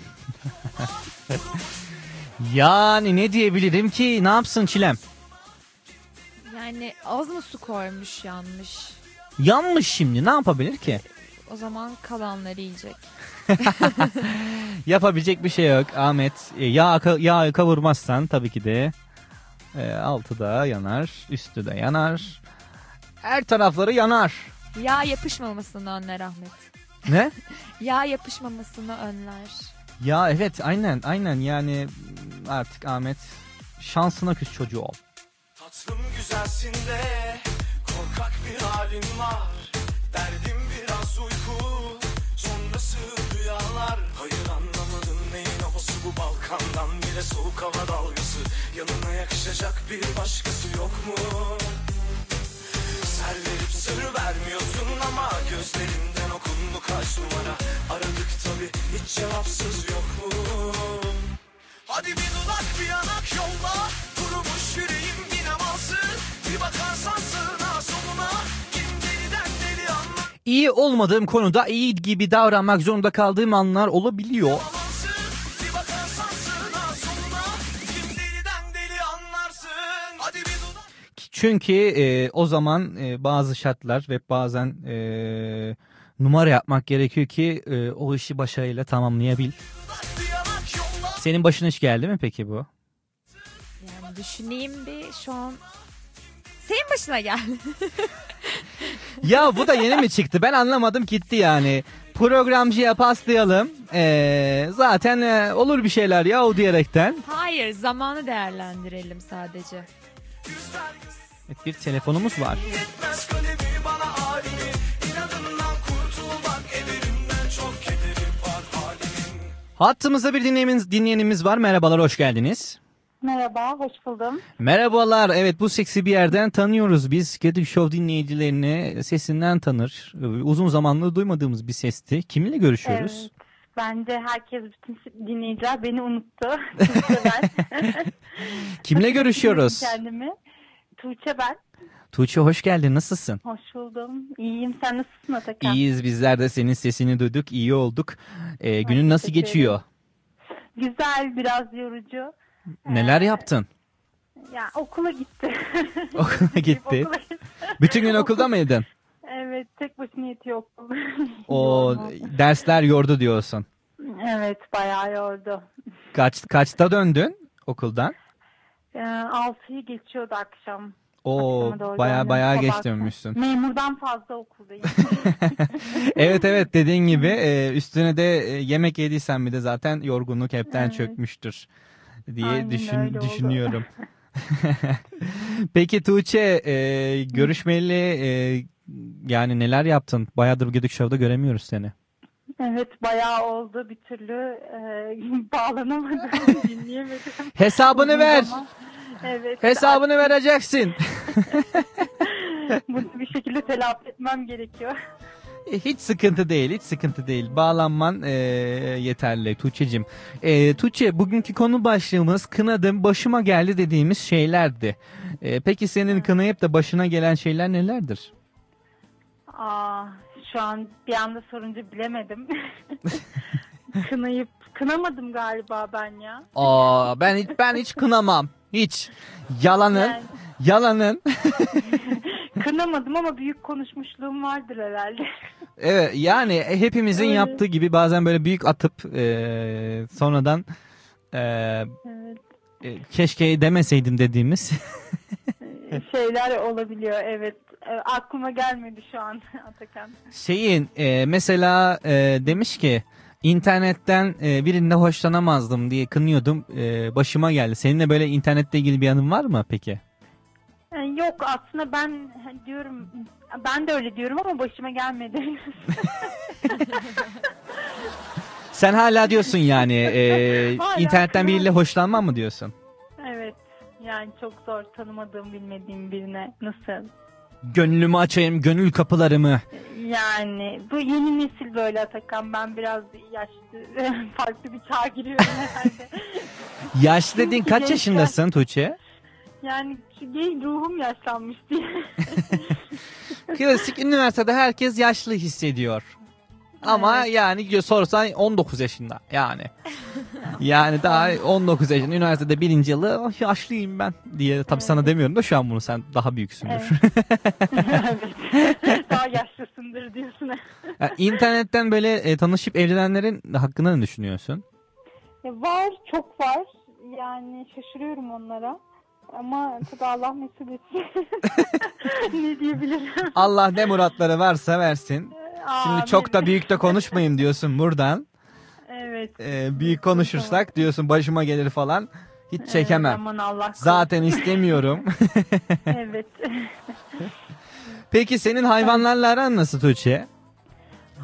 *laughs* yani ne diyebilirim ki ne yapsın Çilem? Yani az mı su koymuş yanmış. Yanmış şimdi ne yapabilir ki? O zaman kalanları yiyecek. *laughs* Yapabilecek bir şey yok Ahmet. E, Yağ, yağ kavurmazsan tabii ki de e, altı da yanar, üstü de yanar. Her tarafları yanar. Yağ yapışmamasını önler Ahmet. Ne? *laughs* Yağ yapışmamasını önler. Ya evet aynen aynen yani artık Ahmet şansına küs çocuğu ol. Tatlım güzelsin de korkak bir halin var Derdim biraz uyku sonrası rüyalar Hayır anlamadım neyin havası bu Balkandan bile soğuk hava dalgası Yanına yakışacak bir başkası yok mu? Sır vermiyorsun ama gözlerinden okundu kaç numara. Aradık tabi hiç cevapsız yok mu? Hadi bir dudak bir yanak yolla. Kurumuş yüreğim yine malsın Bir bakarsan sağına soluna. İyi olmadığım konuda iyi gibi davranmak zorunda kaldığım anlar olabiliyor. Çünkü e, o zaman e, bazı şartlar ve bazen e, numara yapmak gerekiyor ki e, o işi başarıyla tamamlayabil. Senin başına hiç geldi mi peki bu? Yani düşüneyim bir şu an. Senin başına geldi. *laughs* Ya bu da yeni mi çıktı? Ben anlamadım gitti yani. Programcıya paslayalım. Ee, zaten e, olur bir şeyler ya o diyerekten. Hayır zamanı değerlendirelim sadece. Evet, bir telefonumuz var. Hattımızda bir dinleyenimiz, dinleyenimiz var. Merhabalar, hoş geldiniz. Merhaba, hoş buldum. Merhabalar. Evet bu seksi bir yerden tanıyoruz. Biz Gedik Show dinleyicilerini sesinden tanır. Uzun zamandır duymadığımız bir sesti. Kiminle görüşüyoruz? Evet. Bence herkes, bütün dinleyiciler beni unuttu. *laughs* *laughs* Kimle görüşüyoruz? Kendimi. Tuğçe ben. Tuğçe hoş geldin. Nasılsın? Hoş buldum. İyiyim. Sen nasılsın Atakan? İyiyiz bizler de senin sesini duyduk. iyi olduk. Ee, günün nasıl teşekkür geçiyor? Güzel, biraz yorucu. Neler yaptın? Ya okula *laughs* gitti. Okula gitti. Bütün gün okulda *laughs* mıydın? Evet, tek başına yetiyor okul. *laughs* O dersler yordu diyorsun. Evet, bayağı yordu. Kaç kaçta döndün okuldan? Ee, altıyı geçiyordu akşam. O Akşama doğru baya baya geç dönmüşsün. Memurdan fazla okuldayım. *laughs* evet evet dediğin gibi e, üstüne de e, yemek yediysen bir de zaten yorgunluk hepten Evet. çökmüştür diye Aynen düşün, düşünüyorum. *laughs* Peki Tuğçe e, görüşmeli e, yani neler yaptın? Bayağıdır Güdük Show'da göremiyoruz seni. Evet, bayağı oldu. Bir türlü e, *laughs* bağlanamadım, *laughs* dinleyemedim. Hesabını ver. Evet. Hesabını vereceksin. *laughs* Bunu bir şekilde telafi etmem gerekiyor. E, Hiç sıkıntı değil, hiç sıkıntı değil. Bağlanman e, yeterli Tuğçe'cim. E, Tuğçe, bugünkü konu başlığımız kınadım, başıma geldi dediğimiz şeylerdi. E, peki senin kınayıp da başına gelen şeyler nelerdir? Aa, şu an bir anda sorunca bilemedim. *laughs* Kınayıp kınamadım galiba ben ya. Aa, ben hiç ben hiç kınamam. Hiç. Yalanın, Yani yalanın. *laughs* kınamadım ama büyük konuşmuşluğum vardır herhalde. Evet, yani hepimizin Öyle. yaptığı gibi bazen böyle büyük atıp e, sonradan e, Evet. e, keşke demeseydim dediğimiz. *laughs* *laughs* Şeyler olabiliyor evet. E, aklıma gelmedi şu an *laughs* Atakan. Şeyin e, mesela e, demiş ki İnternetten e, birinde hoşlanamazdım diye kınıyordum. E, başıma geldi. Seninle böyle internetle ilgili bir anın var mı peki? Ee, Yok aslında ben diyorum ben de öyle diyorum ama başıma gelmedi. *laughs* Sen hala diyorsun yani e, Hala internetten biriyle hoşlanmam mı diyorsun? Yani çok zor tanımadığım bilmediğim birine nasıl? Gönlümü açayım, gönül kapılarımı. Yani bu yeni nesil böyle Atakan ben biraz yaşlı *laughs* farklı bir çağa giriyorum herhalde. *laughs* Yaşlı dediğin kaç Gençler- yaşındasın Tuğçe? Yani ruhum yaşlanmış diye. *laughs* Klasik üniversitede herkes yaşlı hissediyor. Ama yani sorsan 19 yaşında yani. Yani daha 19 yaşında üniversitede birinci yılı "Ah, yaşlıyım ben diye tabii sana demiyorum da şu an bunu sen daha büyüksündür. evet. *laughs* Daha yaşlısındır diyorsun. Yani internetten böyle e, tanışıp evlenenlerin hakkında ne düşünüyorsun? Var, çok var. Yani şaşırıyorum onlara. Ama tabii Allah mesut etsin. *laughs* ne diyebilirim? Allah ne muratları varsa versin. Şimdi Amin. çok da büyük de konuşmayayım diyorsun buradan. Evet. E, büyük konuşursak diyorsun başıma gelir falan. Hiç çekemem. aman Allah. Zaten istemiyorum. *laughs* *laughs* evet. Peki senin hayvanlarla aran nasıl Tuğçe?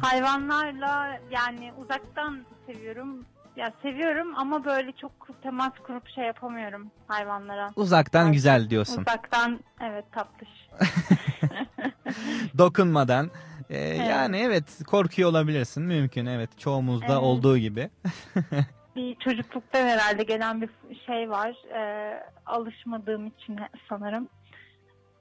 Hayvanlarla yani uzaktan seviyorum. Ya seviyorum ama böyle çok temas kurup şey yapamıyorum hayvanlara. Uzaktan güzel diyorsun. Uzaktan evet tatlış. *laughs* Dokunmadan. E, Yani evet korkuyor olabilirsin. Mümkün evet. Çoğumuzda Evet. olduğu gibi. *laughs* bir çocukluktan herhalde gelen bir şey var. Ee, alışmadığım için sanırım.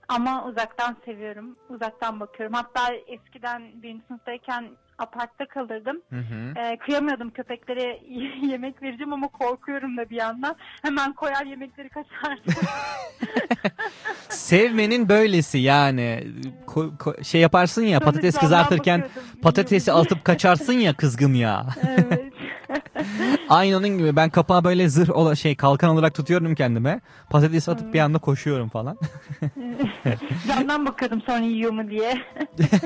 Ama uzaktan seviyorum. Uzaktan bakıyorum. Hatta eskiden birinci sınıftayken apartta kalırdım. Hı hı. Ee, kıyamıyordum köpeklere *laughs* yemek vereceğim ama korkuyorum da bir yandan. Hemen koyar yemekleri kaçardım. *laughs* Sevmenin böylesi yani. Ko- ko- şey yaparsın ya patates kızartırken patatesi atıp kaçarsın ya kızgın ya. evet. Aynı onun gibi ben kapağı böyle zırh ola şey kalkan olarak tutuyorum kendime. Patatesi atıp bir anda koşuyorum falan. *laughs* Camdan bakıyordum sonra yiyor mu diye.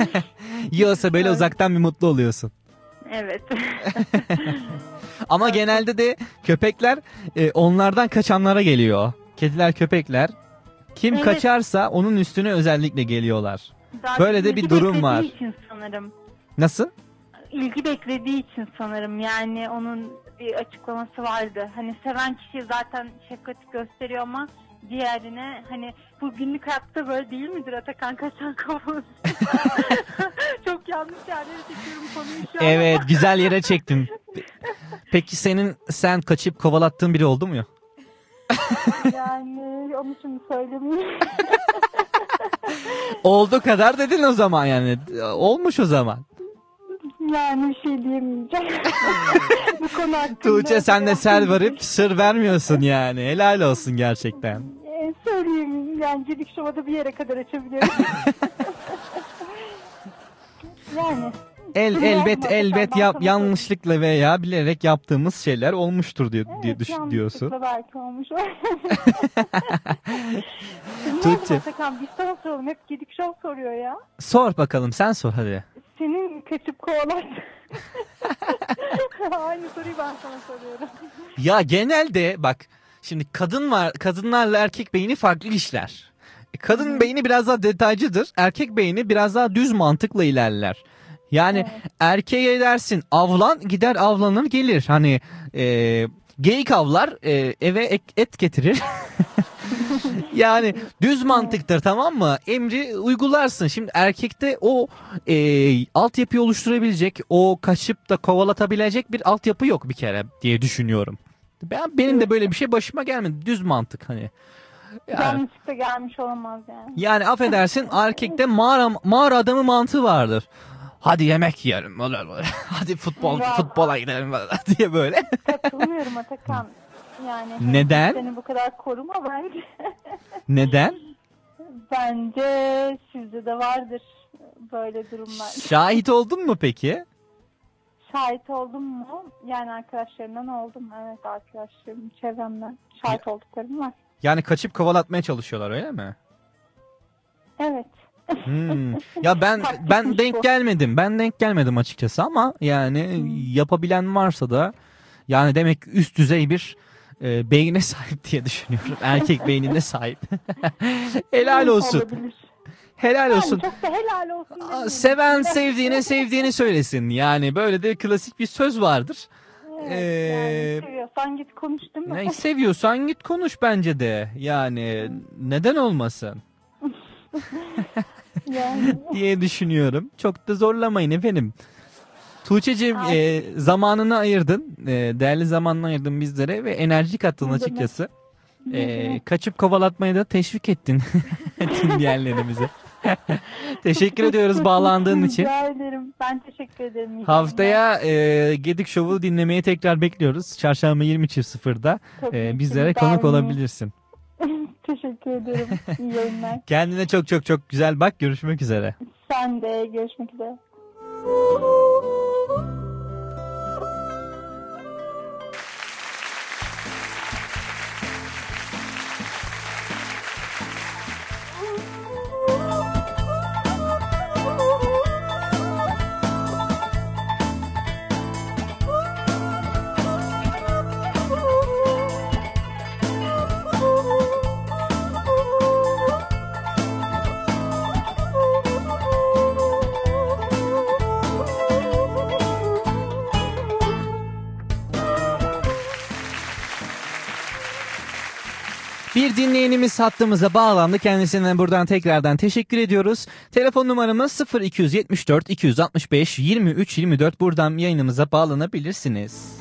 *laughs* Yiyorsa böyle uzaktan bir mutlu oluyorsun. evet. *laughs* Ama genelde de köpekler e, onlardan kaçanlara geliyor. Kediler köpekler. Kim Evet. kaçarsa onun üstüne özellikle geliyorlar. Daha Böyle de bir ilgi durum beklediği var. için sanırım. Nasıl? ilgi beklediği için sanırım yani onun bir açıklaması vardı. Hani seven kişi zaten şefkati gösteriyor ama diğerine hani bu günlük hayatta böyle değil midir Atakan kaçan kovuz? *laughs* Çok yanlış yerlere çekiyorum konuyu şu an Evet ama- güzel yere çektim. Peki senin sen kaçıp kovalattığın biri oldu mu ya? yani onu şimdi söylemeyeyim. Oldu kadar dedin o zaman yani. Olmuş o zaman. Yani bir şey diyemeyeceğim. *laughs* bu konu hakkında. Tuğçe sen de sel varıp sır vermiyorsun yani. Helal olsun gerçekten. Ee, söyleyeyim yani Gedik Şova'da bir yere kadar açabiliyorum. *laughs* yani. El elbet elbet ben yap yanlışlıkla veya bilerek yaptığımız şeyler olmuştur diye, diye Evet, düş- yanlışlıkla diyorsun. belki olmuş. *laughs* Tuğçe. Atakan biz sana soralım. Hep Gedik Show soruyor ya. Sor bakalım sen sor hadi. Senin kaçıp kovalar. *laughs* Aynı soruyu ben sana soruyorum. Ya genelde bak şimdi kadın var kadınlarla erkek beyni farklı işler. E, Kadın beyni biraz daha detaycıdır. Erkek beyni biraz daha düz mantıkla ilerler. Yani erkeğe dersin avlan gider avlanır gelir. Hani e, geyik avlar e, eve ek- et getirir. *laughs* yani düz mantıktır tamam mı? Emri uygularsın. Şimdi erkekte o e, altyapıyı oluşturabilecek, o kaçıp da kovalatabilecek bir altyapı yok bir kere diye düşünüyorum. Ben benim de böyle bir şey başıma gelmedi. Düz mantık hani. Yani, Yanlışlıkla gelmiş olamaz yani. yani affedersin *laughs* erkekte mağara mağara adamı mantığı vardır. Hadi yemek yiyelim. *laughs* Hadi futbol Ya. futbola gidelim *laughs* diye böyle. Katılmıyorum Atakan. Yani Neden? Seni bu kadar koruma bence. *laughs* Neden? bence sizde de vardır böyle durumlar. Şahit oldun mu peki? Şahit oldum mu? Yani arkadaşlarımdan oldum. Evet arkadaşlarım, çevremden şahit olduklarım var. Yani kaçıp kovalatmaya çalışıyorlar öyle mi? Evet. Hmm. Ya ben *laughs* ben denk gelmedim. Ben denk gelmedim açıkçası ama yani yapabilen varsa da yani demek üst düzey bir e, beyne *laughs* sahip diye düşünüyorum. Erkek beynine sahip. *laughs* Helal olsun. Helal olsun. Yani çok da helal olsun. Seven sevdiğine sevdiğini söylesin. Yani böyle de klasik bir söz vardır. Evet, Ee, yani seviyorsan git konuş değil mi? Ne seviyorsan git konuş bence de. Yani neden olmasın *laughs* yani diye düşünüyorum. Çok da zorlamayın efendim. Tuğçe'cim e, zamanını ayırdın. E, değerli zamanını ayırdın bizlere ve enerji kattın açıkçası. E, kaçıp kovalatmayı da teşvik ettin *laughs* dinleyenlerimize. *laughs* Teşekkür ediyoruz bağlandığın için. Rica ederim. Ben teşekkür ederim. Haftaya e, Gedik Show'u dinlemeye tekrar bekliyoruz. Çarşamba 20.00'da Tabii e, bizlere konuk olabilirsin. *laughs* teşekkür ederim. İyi yayınlar. Kendine çok çok çok güzel bak. Görüşmek üzere. Sen de görüşmek üzere. Bir dinleyenimiz hattımıza bağlandı. Kendisine buradan tekrardan teşekkür ediyoruz. Telefon numaramız 0274 265 23 24. Buradan yayınımıza bağlanabilirsiniz.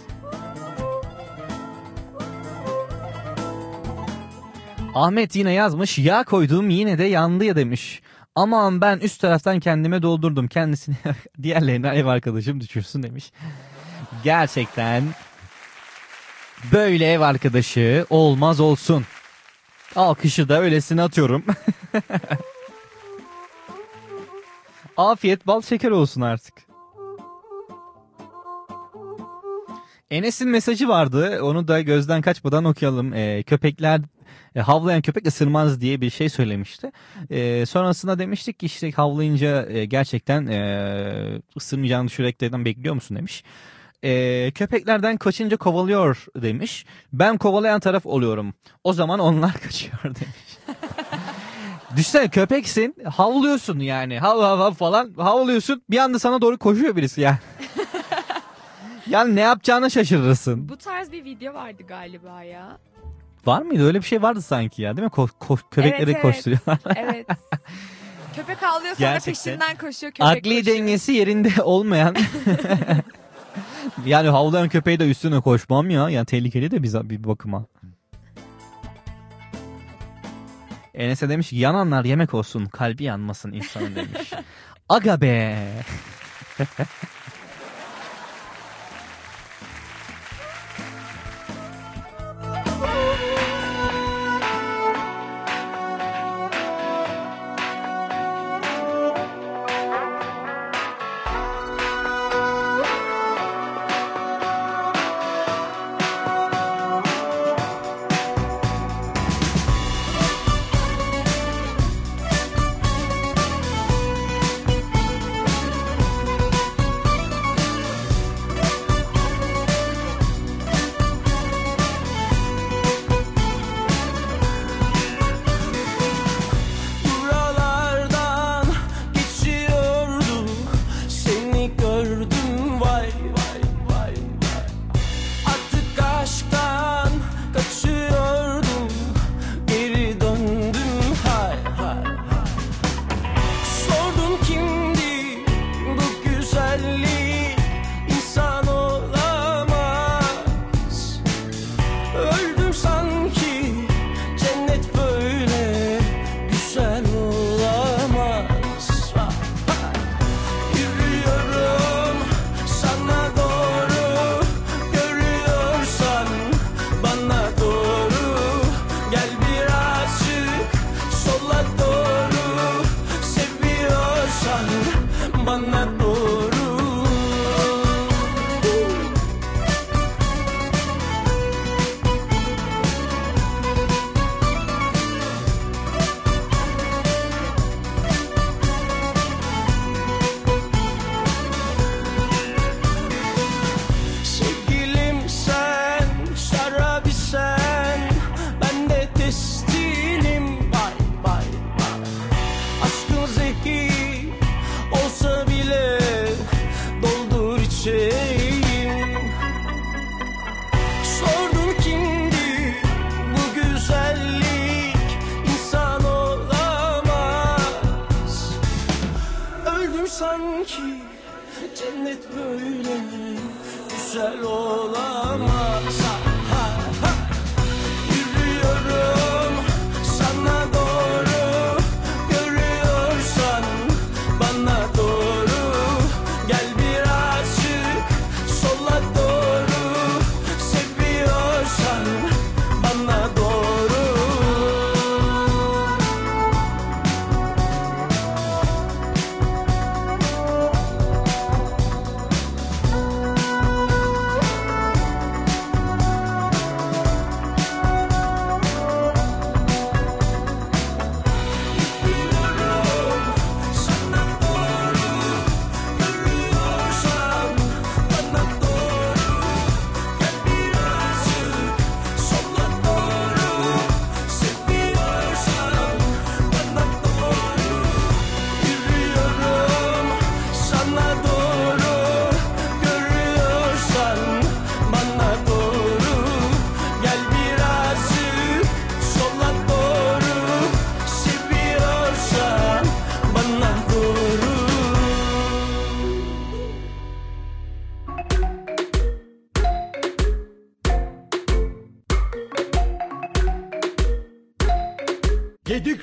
Ahmet yine yazmış. Yağ koyduğum yine de yandı ya demiş. Aman ben üst taraftan kendime doldurdum. Kendisini *laughs* diğerlerinden ev arkadaşım düşürsün demiş. Gerçekten böyle ev arkadaşı olmaz olsun. Alkışı da öylesine atıyorum. *laughs* Afiyet bal şeker olsun artık. Enes'in mesajı vardı. Onu da gözden kaçmadan okuyalım. Ee, köpekler e, havlayan köpek ısırmaz diye bir şey söylemişti. Ee, sonrasında demiştik ki işte havlayınca e, gerçekten e, ısırmayacağını düşüreklerden bekliyor musun demiş. Ee, köpeklerden kaçınca kovalıyor demiş. Ben kovalayan taraf oluyorum. O zaman onlar *laughs* kaçıyor demiş. *laughs* Düşünsene köpeksin havlıyorsun yani hav hav hav falan havlıyorsun bir anda sana doğru koşuyor birisi yani. *laughs* yani ne yapacağını şaşırırsın. Bu tarz bir video vardı galiba ya. Var mıydı öyle bir şey vardı sanki ya değil mi? Ko- ko- köpekleri Evet, evet. koşturuyorlar. Evet. Köpek ağlıyor sonra Gerçekten. peşinden koşuyor köpek Akli koşuyor. dengesi yerinde olmayan yani havlayan köpeği de üstüne koşmam ya. Yani tehlikeli de bir, bir bakıma. Enes'e demiş yananlar yemek olsun kalbi yanmasın insanın demiş. *laughs* Aga be.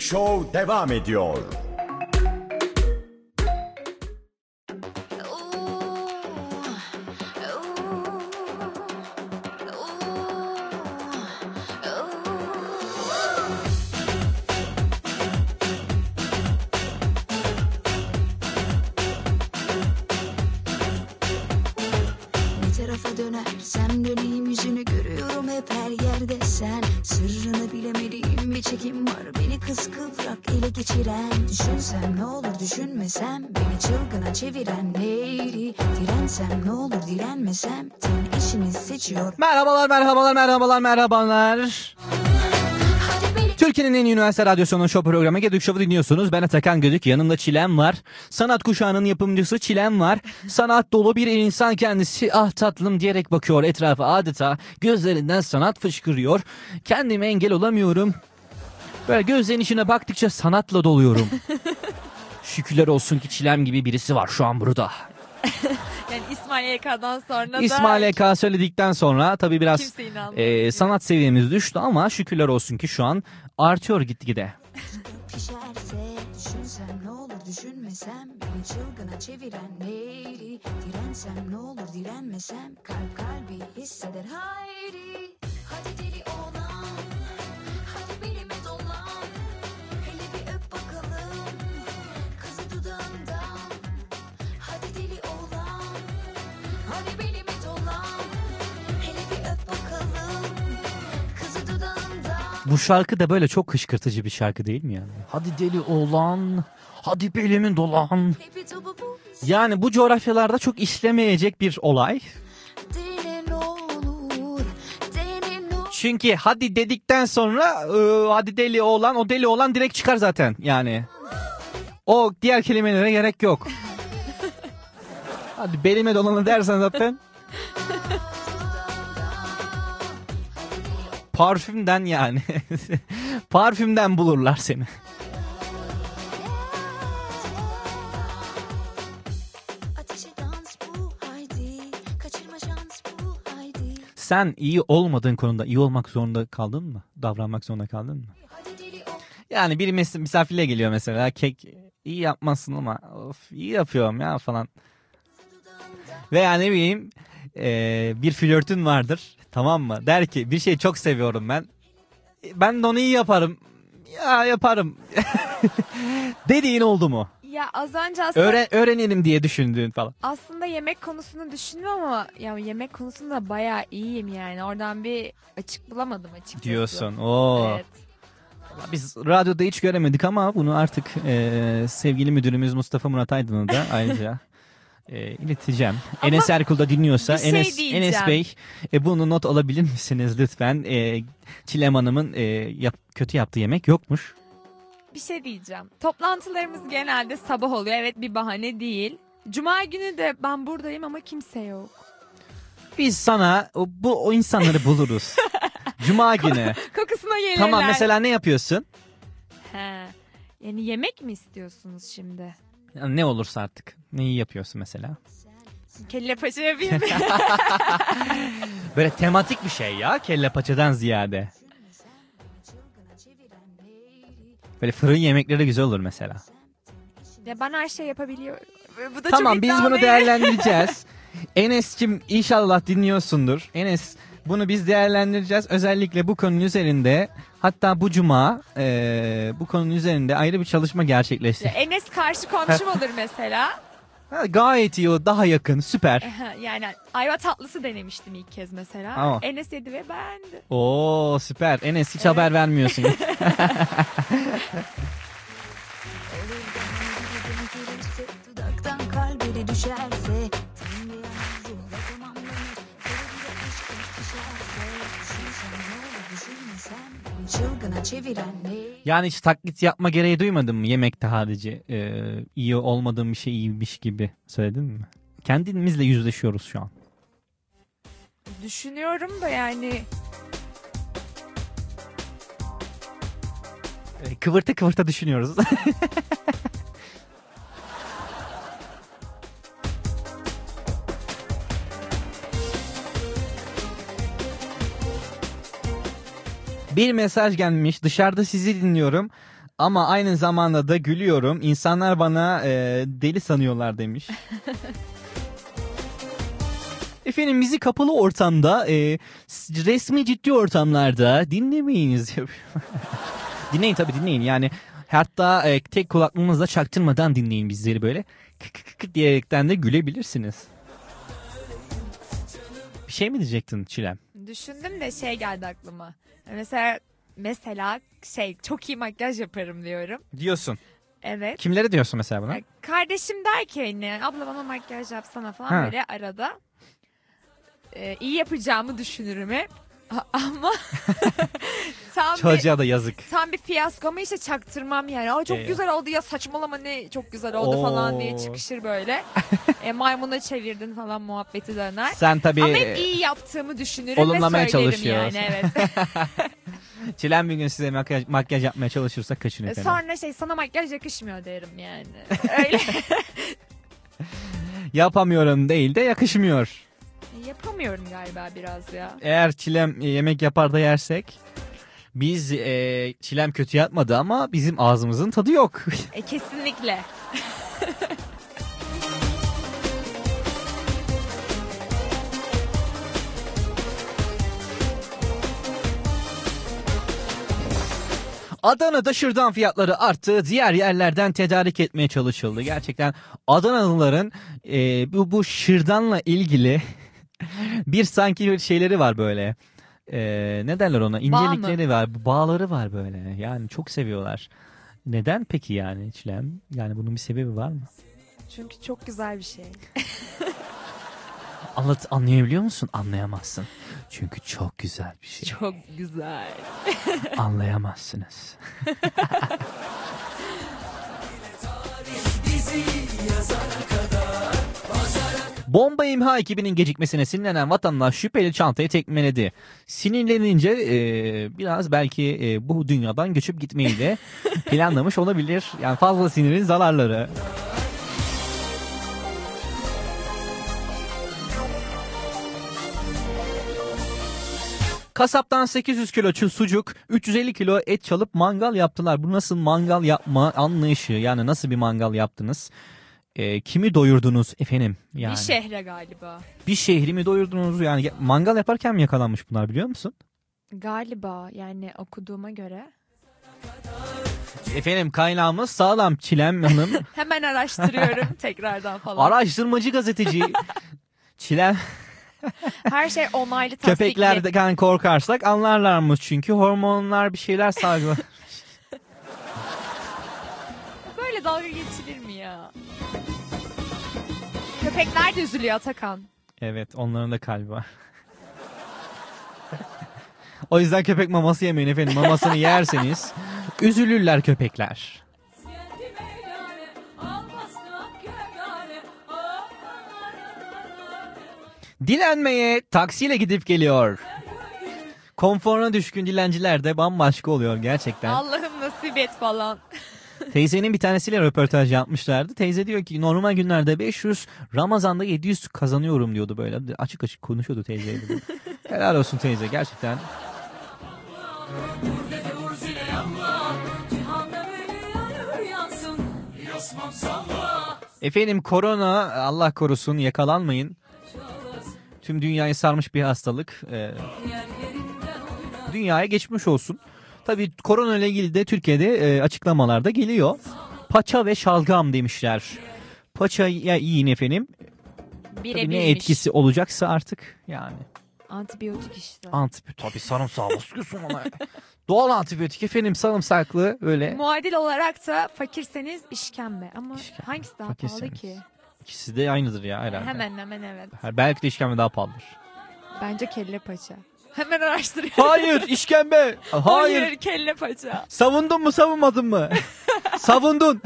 Show devam ediyor. Merhabalar, merhabalar. Türkiye'nin en üniversite radyosunun show programı Gedik Show'u dinliyorsunuz. Ben Atakan Gödük, yanımda Çilem var. Sanat kuşağının yapımcısı Çilem var. Sanat dolu bir insan kendisi ah tatlım diyerek bakıyor etrafa adeta. Gözlerinden sanat fışkırıyor. Kendime engel olamıyorum. Böyle gözlerin içine baktıkça sanatla doluyorum. *laughs* Şükürler olsun ki Çilem gibi birisi var şu an burada. *laughs* Yani İsmail YK'dan sonra da İsmail Eka söyledikten sonra tabii biraz e, sanat seviyemiz düştü ama şükürler olsun ki şu an artıyor gitgide. *laughs* pişerse Düşünsem ne olur düşünmesem beni çılgına çeviren Lady Dirensem ne olur direnmesem kalp kalbi hisseder haydi Hadi deli olan Bu şarkı da böyle çok kışkırtıcı bir şarkı değil mi yani? Hadi deli oğlan, hadi belimin dolan. Yani bu coğrafyalarda çok işlemeyecek bir olay. Çünkü hadi dedikten sonra e, hadi deli oğlan o deli oğlan direkt çıkar zaten yani. O diğer kelimelere gerek yok. *laughs* hadi belime dolanı dersen zaten. *laughs* Parfümden yani. *laughs* Parfümden bulurlar seni. Sen iyi olmadığın konuda iyi olmak zorunda kaldın mı? Davranmak zorunda kaldın mı? Yani biri mes- misafirliğe geliyor mesela kek iyi yapmazsın ama of iyi yapıyorum ya falan. Veya ne bileyim eee, bir flörtün vardır tamam mı? Der ki bir şeyi çok seviyorum ben. E, Ben de onu iyi yaparım. Ya yaparım. *laughs* Dediğin oldu mu? Ya az önce aslında, Öğren öğrenelim diye düşündüğün falan. aslında yemek konusunu düşündüm ama ya yemek konusunda bayağı iyiyim yani. Oradan bir açık bulamadım açıkçası. Diyorsun. Oo. Evet. Biz radyoda hiç göremedik ama bunu artık eee, sevgili müdürümüz Mustafa Murat Aydın'a da ayrıca eee, ileteceğim. Enes Erkul da dinliyorsa şey Enes, diyeceğim. Enes Bey e, bunu not alabilir misiniz lütfen? E, Çilem Hanım'ın e, yap- kötü yaptığı yemek yokmuş. Bir şey diyeceğim. Toplantılarımız genelde sabah oluyor. Evet bir bahane değil. Cuma günü de ben buradayım ama kimse yok. Biz sana bu o insanları buluruz. *laughs* Cuma günü. Kokusuna gelirler. tamam mesela ne yapıyorsun? He. Yani yemek mi istiyorsunuz şimdi? Yani ne olursa artık. Neyi yapıyorsun mesela? Kelle paça yapayım. *laughs* Böyle tematik bir şey ya kelle paçadan ziyade. Böyle fırın yemekleri güzel olur mesela. ya ben her şey yapabiliyorum. Bu da Tamam çok biz bunu değerlendireceğiz. *laughs* Enes'cim inşallah dinliyorsundur. Enes bunu biz değerlendireceğiz. Özellikle bu konunun üzerinde hatta bu cuma eee, bu konunun üzerinde ayrı bir çalışma gerçekleşti. Enes karşı komşum olur mesela. Ha, Gayet iyi o daha yakın süper. yani ayva tatlısı denemiştim ilk kez mesela. Ama- Enes yedi ve beğendi. Oo süper. Enes hiç haber vermiyorsun. *laughs* gelirse çılgına çeviren ne yani hiç taklit yapma gereği duymadın mı yemekte harici? Eee, iyi olmadığın bir şey iyiymiş gibi söyledin mi? Kendimizle yüzleşiyoruz şu an. Düşünüyorum da yani Ee, Kıvırta kıvırta düşünüyoruz. *laughs* Bir mesaj gelmiş. Dışarıda sizi dinliyorum. Ama aynı zamanda da gülüyorum. İnsanlar bana e, deli sanıyorlar demiş. *laughs* Efendim bizi kapalı ortamda, e, resmi ciddi ortamlarda dinlemeyiniz. *laughs* dinleyin tabii dinleyin. Yani hatta e, tek kulaklığınızla çaktırmadan dinleyin bizleri böyle. Kık kık kık diyerekten de gülebilirsiniz. Bir şey mi diyecektin Çilem? Düşündüm de şey geldi aklıma. Mesela mesela şey çok iyi makyaj yaparım diyorum. Diyorsun. Evet. Kimlere diyorsun mesela buna? Ya Kardeşim der ki hani abla bana makyaj yapsana falan Ha. böyle arada. Ee, iyi yapacağımı düşünürüm hep. Ama *laughs* tam bir, Çocuğa da yazık. tam bir fiyasko ama işte çaktırmam yani. Aa, çok Ee. güzel oldu ya saçmalama ne çok güzel oldu falan diye Oo. çıkışır böyle. *laughs* e, maymuna çevirdin falan muhabbeti döner. Sen tabii Ama hep iyi yaptığımı düşünürüm olumlamaya ve söylerim çalışıyorsun. yani evet. *laughs* Çilem bir gün size makyaj, makyaj yapmaya çalışırsa kaçın efendim. Sonra şey sana makyaj yakışmıyor derim yani. Öyle Yapamıyorum değil de yakışmıyor. Yapamıyorum galiba biraz ya. Eğer Çilem e, yemek yapar da yersek biz e, Çilem kötü yapmadı ama bizim ağzımızın tadı yok. *laughs* E, kesinlikle. Adana'da şırdan fiyatları arttı. Diğer yerlerden tedarik etmeye çalışıldı. Gerçekten Adanalıların e, bu, bu şırdanla ilgili *laughs* bir sanki bir şeyleri var böyle. E, ne derler ona? İncelikleri var, bağları var böyle. Yani çok seviyorlar. Neden peki yani Çilem? Yani bunun bir sebebi var mı? Çünkü çok güzel bir şey. *laughs* Anlat, anlayabiliyor musun? Anlayamazsın. Çünkü çok güzel bir şey. Çok güzel. *laughs* Anlayamazsınız. Yazana kadar Bomba imha ekibinin gecikmesine sinirlenen vatandaş şüpheli çantayı tekmeledi. Sinirlenince e, biraz belki e, bu dünyadan göçüp gitmeyi de *laughs* planlamış olabilir. Yani fazla sinirin zararları. Kasaptan 800 kilo sucuk, 350 kilo et çalıp mangal yaptılar. Bu nasıl mangal yapma anlayışı? Yani nasıl bir mangal yaptınız? E, kimi doyurdunuz efendim? Yani Bir şehre galiba. bir şehri mi doyurdunuz? Yani ya- mangal yaparken mi yakalanmış bunlar biliyor musun? Galiba yani okuduğuma göre. Efendim kaynağımız sağlam Çilem Hanım. *laughs* Hemen araştırıyorum *laughs* tekrardan falan. Araştırmacı gazeteci *laughs* Çilem Her şey onaylı tasdikli. köpeklerden korkarsak anlarlarmış çünkü hormonlar bir şeyler salgılar. Böyle dalga geçilir mi ya? Köpekler de üzülüyor Atakan. evet onların da kalbi var. *laughs* o yüzden köpek maması yemeyin efendim. Mamasını yerseniz üzülürler köpekler. Dilenmeye taksiyle gidip geliyor. Konforuna düşkün dilenciler de bambaşka oluyor gerçekten. Allah'ım nasip et falan. Teyzenin bir tanesiyle röportaj yapmışlardı. Teyze diyor ki normal günlerde 500, Ramazan'da 700 kazanıyorum diyordu böyle. Açık açık konuşuyordu teyzeyle. *laughs* Helal olsun teyze gerçekten. Efendim korona Allah korusun yakalanmayın. Tüm dünyayı sarmış bir hastalık. Ee, dünyaya geçmiş olsun. Tabii korona ile ilgili de Türkiye'de e, açıklamalar da geliyor. Paça ve şalgam demişler. Paçaya yiyin efendim. Tabii Birebirmiş. ne etkisi olacaksa artık yani. Antibiyotik işte. Antibiyotik tabii sarımsağı basıyorsun ona. Doğal antibiyotik efendim sarımsaklı öyle. Muadil olarak da fakirseniz işkembe. Ama hangisi daha pahalı fakirseniz. ki? İkisi de aynıdır ya herhalde. Hemen hemen evet. Belki de işkembe daha pahalıdır. Bence kelle paça. Hemen araştırıyorum. Hayır işkembe. Hayır. Hayır kelle paça. Savundun mu savunmadın mı? *laughs* Savundun.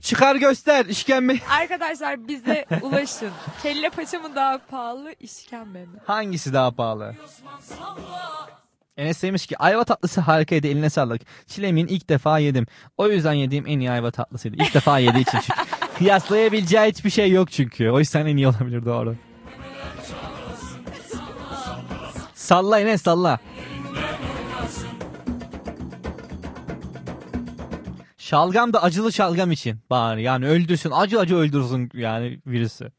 Çıkar göster işkembe. Arkadaşlar bize ulaşın. Kelle paça mı daha pahalı işkembe mi? Hangisi daha pahalı? Enes demiş ki ayva tatlısı harikaydı eline sağlık. Çilemin ilk defa yedim. O yüzden yediğim en iyi ayva tatlısıydı. İlk defa yediği için çünkü. *laughs* Kıyaslayabileceği hiçbir şey yok çünkü. O yüzden en iyi olabilir doğru. Salla Enes salla. Şalgam da acılı şalgam için bari yani öldürsün acı acı öldürsün yani virüsü.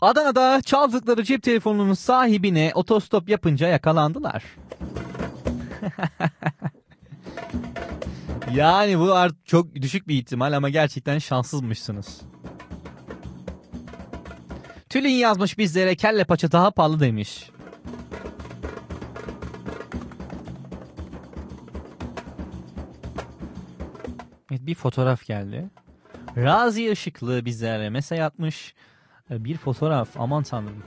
Adana'da çaldıkları cep telefonunun sahibine otostop yapınca yakalandılar. *laughs* yani bu art çok düşük bir ihtimal ama gerçekten şanssızmışsınız. Tülin yazmış bizlere kelle paça daha pahalı demiş. Evet, bir fotoğraf geldi. Razi Işıklı bizlere mesaj atmış. E, Bir fotoğraf aman tanrım.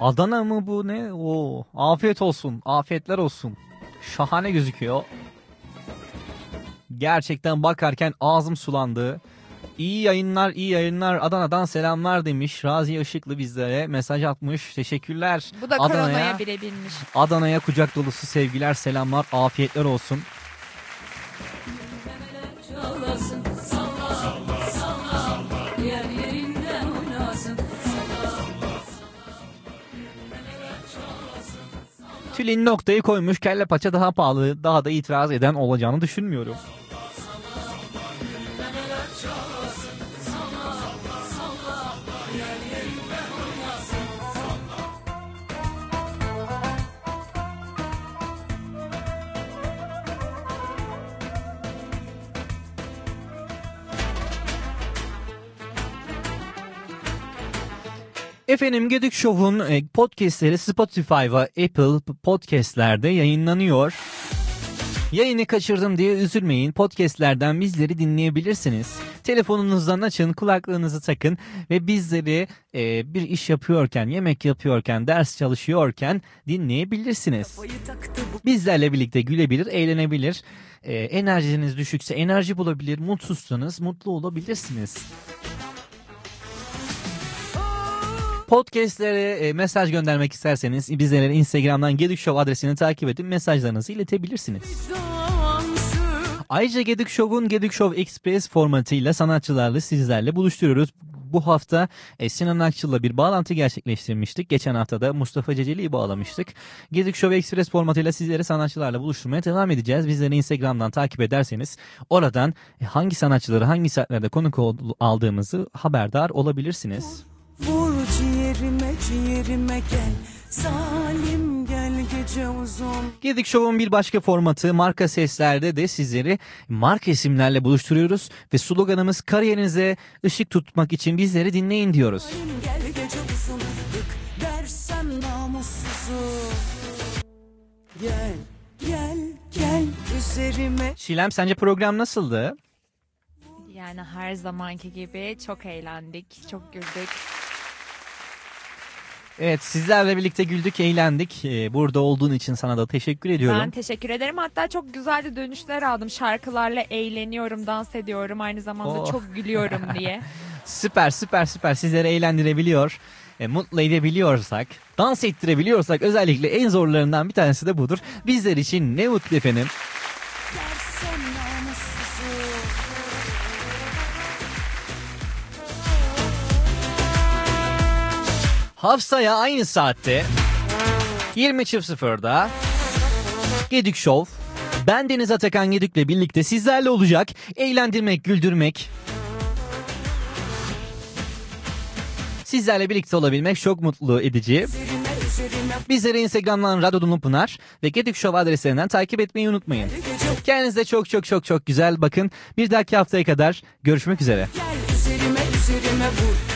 Adana mı bu ne? Oo, afiyet olsun. Afiyetler olsun. Şahane gözüküyor. Gerçekten bakarken ağzım sulandı. İyi yayınlar, iyi yayınlar. Adana'dan selamlar demiş. Razi Işıklı bizlere mesaj atmış. Teşekkürler. Bu da Adana'ya, bile binmiş. Adana'ya kucak dolusu sevgiler, selamlar, afiyetler olsun. Tülin noktayı koymuş. Kelle paça daha pahalı. Daha da itiraz eden olacağını düşünmüyorum. Efendim Gedik Show'un e, podcastleri Spotify ve Apple podcastlerde yayınlanıyor. Yayını kaçırdım diye üzülmeyin. Podcastlerden bizleri dinleyebilirsiniz. Telefonunuzdan açın, kulaklığınızı takın ve bizleri e, bir iş yapıyorken, yemek yapıyorken, ders çalışıyorken dinleyebilirsiniz. Bizlerle birlikte gülebilir, eğlenebilir. E, enerjiniz düşükse enerji bulabilir, mutsuzsanız mutlu olabilirsiniz. Podcastlere e, mesaj göndermek isterseniz bizlere Instagram'dan Gedik Show adresini takip edin mesajlarınızı iletebilirsiniz. Ayrıca Gedik Show'un Gedik Show Express formatıyla sanatçılarla sizlerle buluşturuyoruz. Bu hafta e, Sinan Akçıl'la bir bağlantı gerçekleştirmiştik. Geçen hafta da Mustafa Ceceli'yi bağlamıştık. Gedik Show Express formatıyla sizleri sanatçılarla buluşturmaya devam edeceğiz. Bizleri Instagram'dan takip ederseniz oradan e, hangi sanatçıları hangi saatlerde konuk aldığımızı haberdar olabilirsiniz. Vur ciğerime ciğerime gel Salim gel gece uzun Gedik Show'un bir başka formatı marka seslerde de sizleri marka isimlerle buluşturuyoruz ve sloganımız kariyerinize ışık tutmak için bizleri dinleyin diyoruz. Gel gece uzun Dık dersem namussuzu Gel gel gel üzerime Şilem sence program nasıldı? Yani her zamanki gibi çok eğlendik, çok güldük. Evet sizlerle birlikte güldük, eğlendik. Ee, Burada olduğun için sana da teşekkür ediyorum. Ben teşekkür ederim. Hatta çok güzel de dönüşler aldım. Şarkılarla eğleniyorum, dans ediyorum. Aynı zamanda Oh. çok gülüyorum *laughs* diye. Süper süper süper sizleri eğlendirebiliyor. e, mutlu edebiliyorsak, dans ettirebiliyorsak özellikle en zorlarından bir tanesi de budur. Bizler için ne mutlu efendim. Haftaya aynı saatte 20.00'da Gedik Show ben Deniz Atakan Gedik'le birlikte sizlerle olacak. Eğlendirmek, güldürmek. Sizlerle birlikte olabilmek çok mutlu edici. Bizleri Instagram'dan Radyo Pınar ve Gedik Show adreslerinden takip etmeyi unutmayın. Kendinize çok çok çok çok güzel bakın. Bir dahaki haftaya kadar görüşmek üzere. Gel üzerime üzerime vur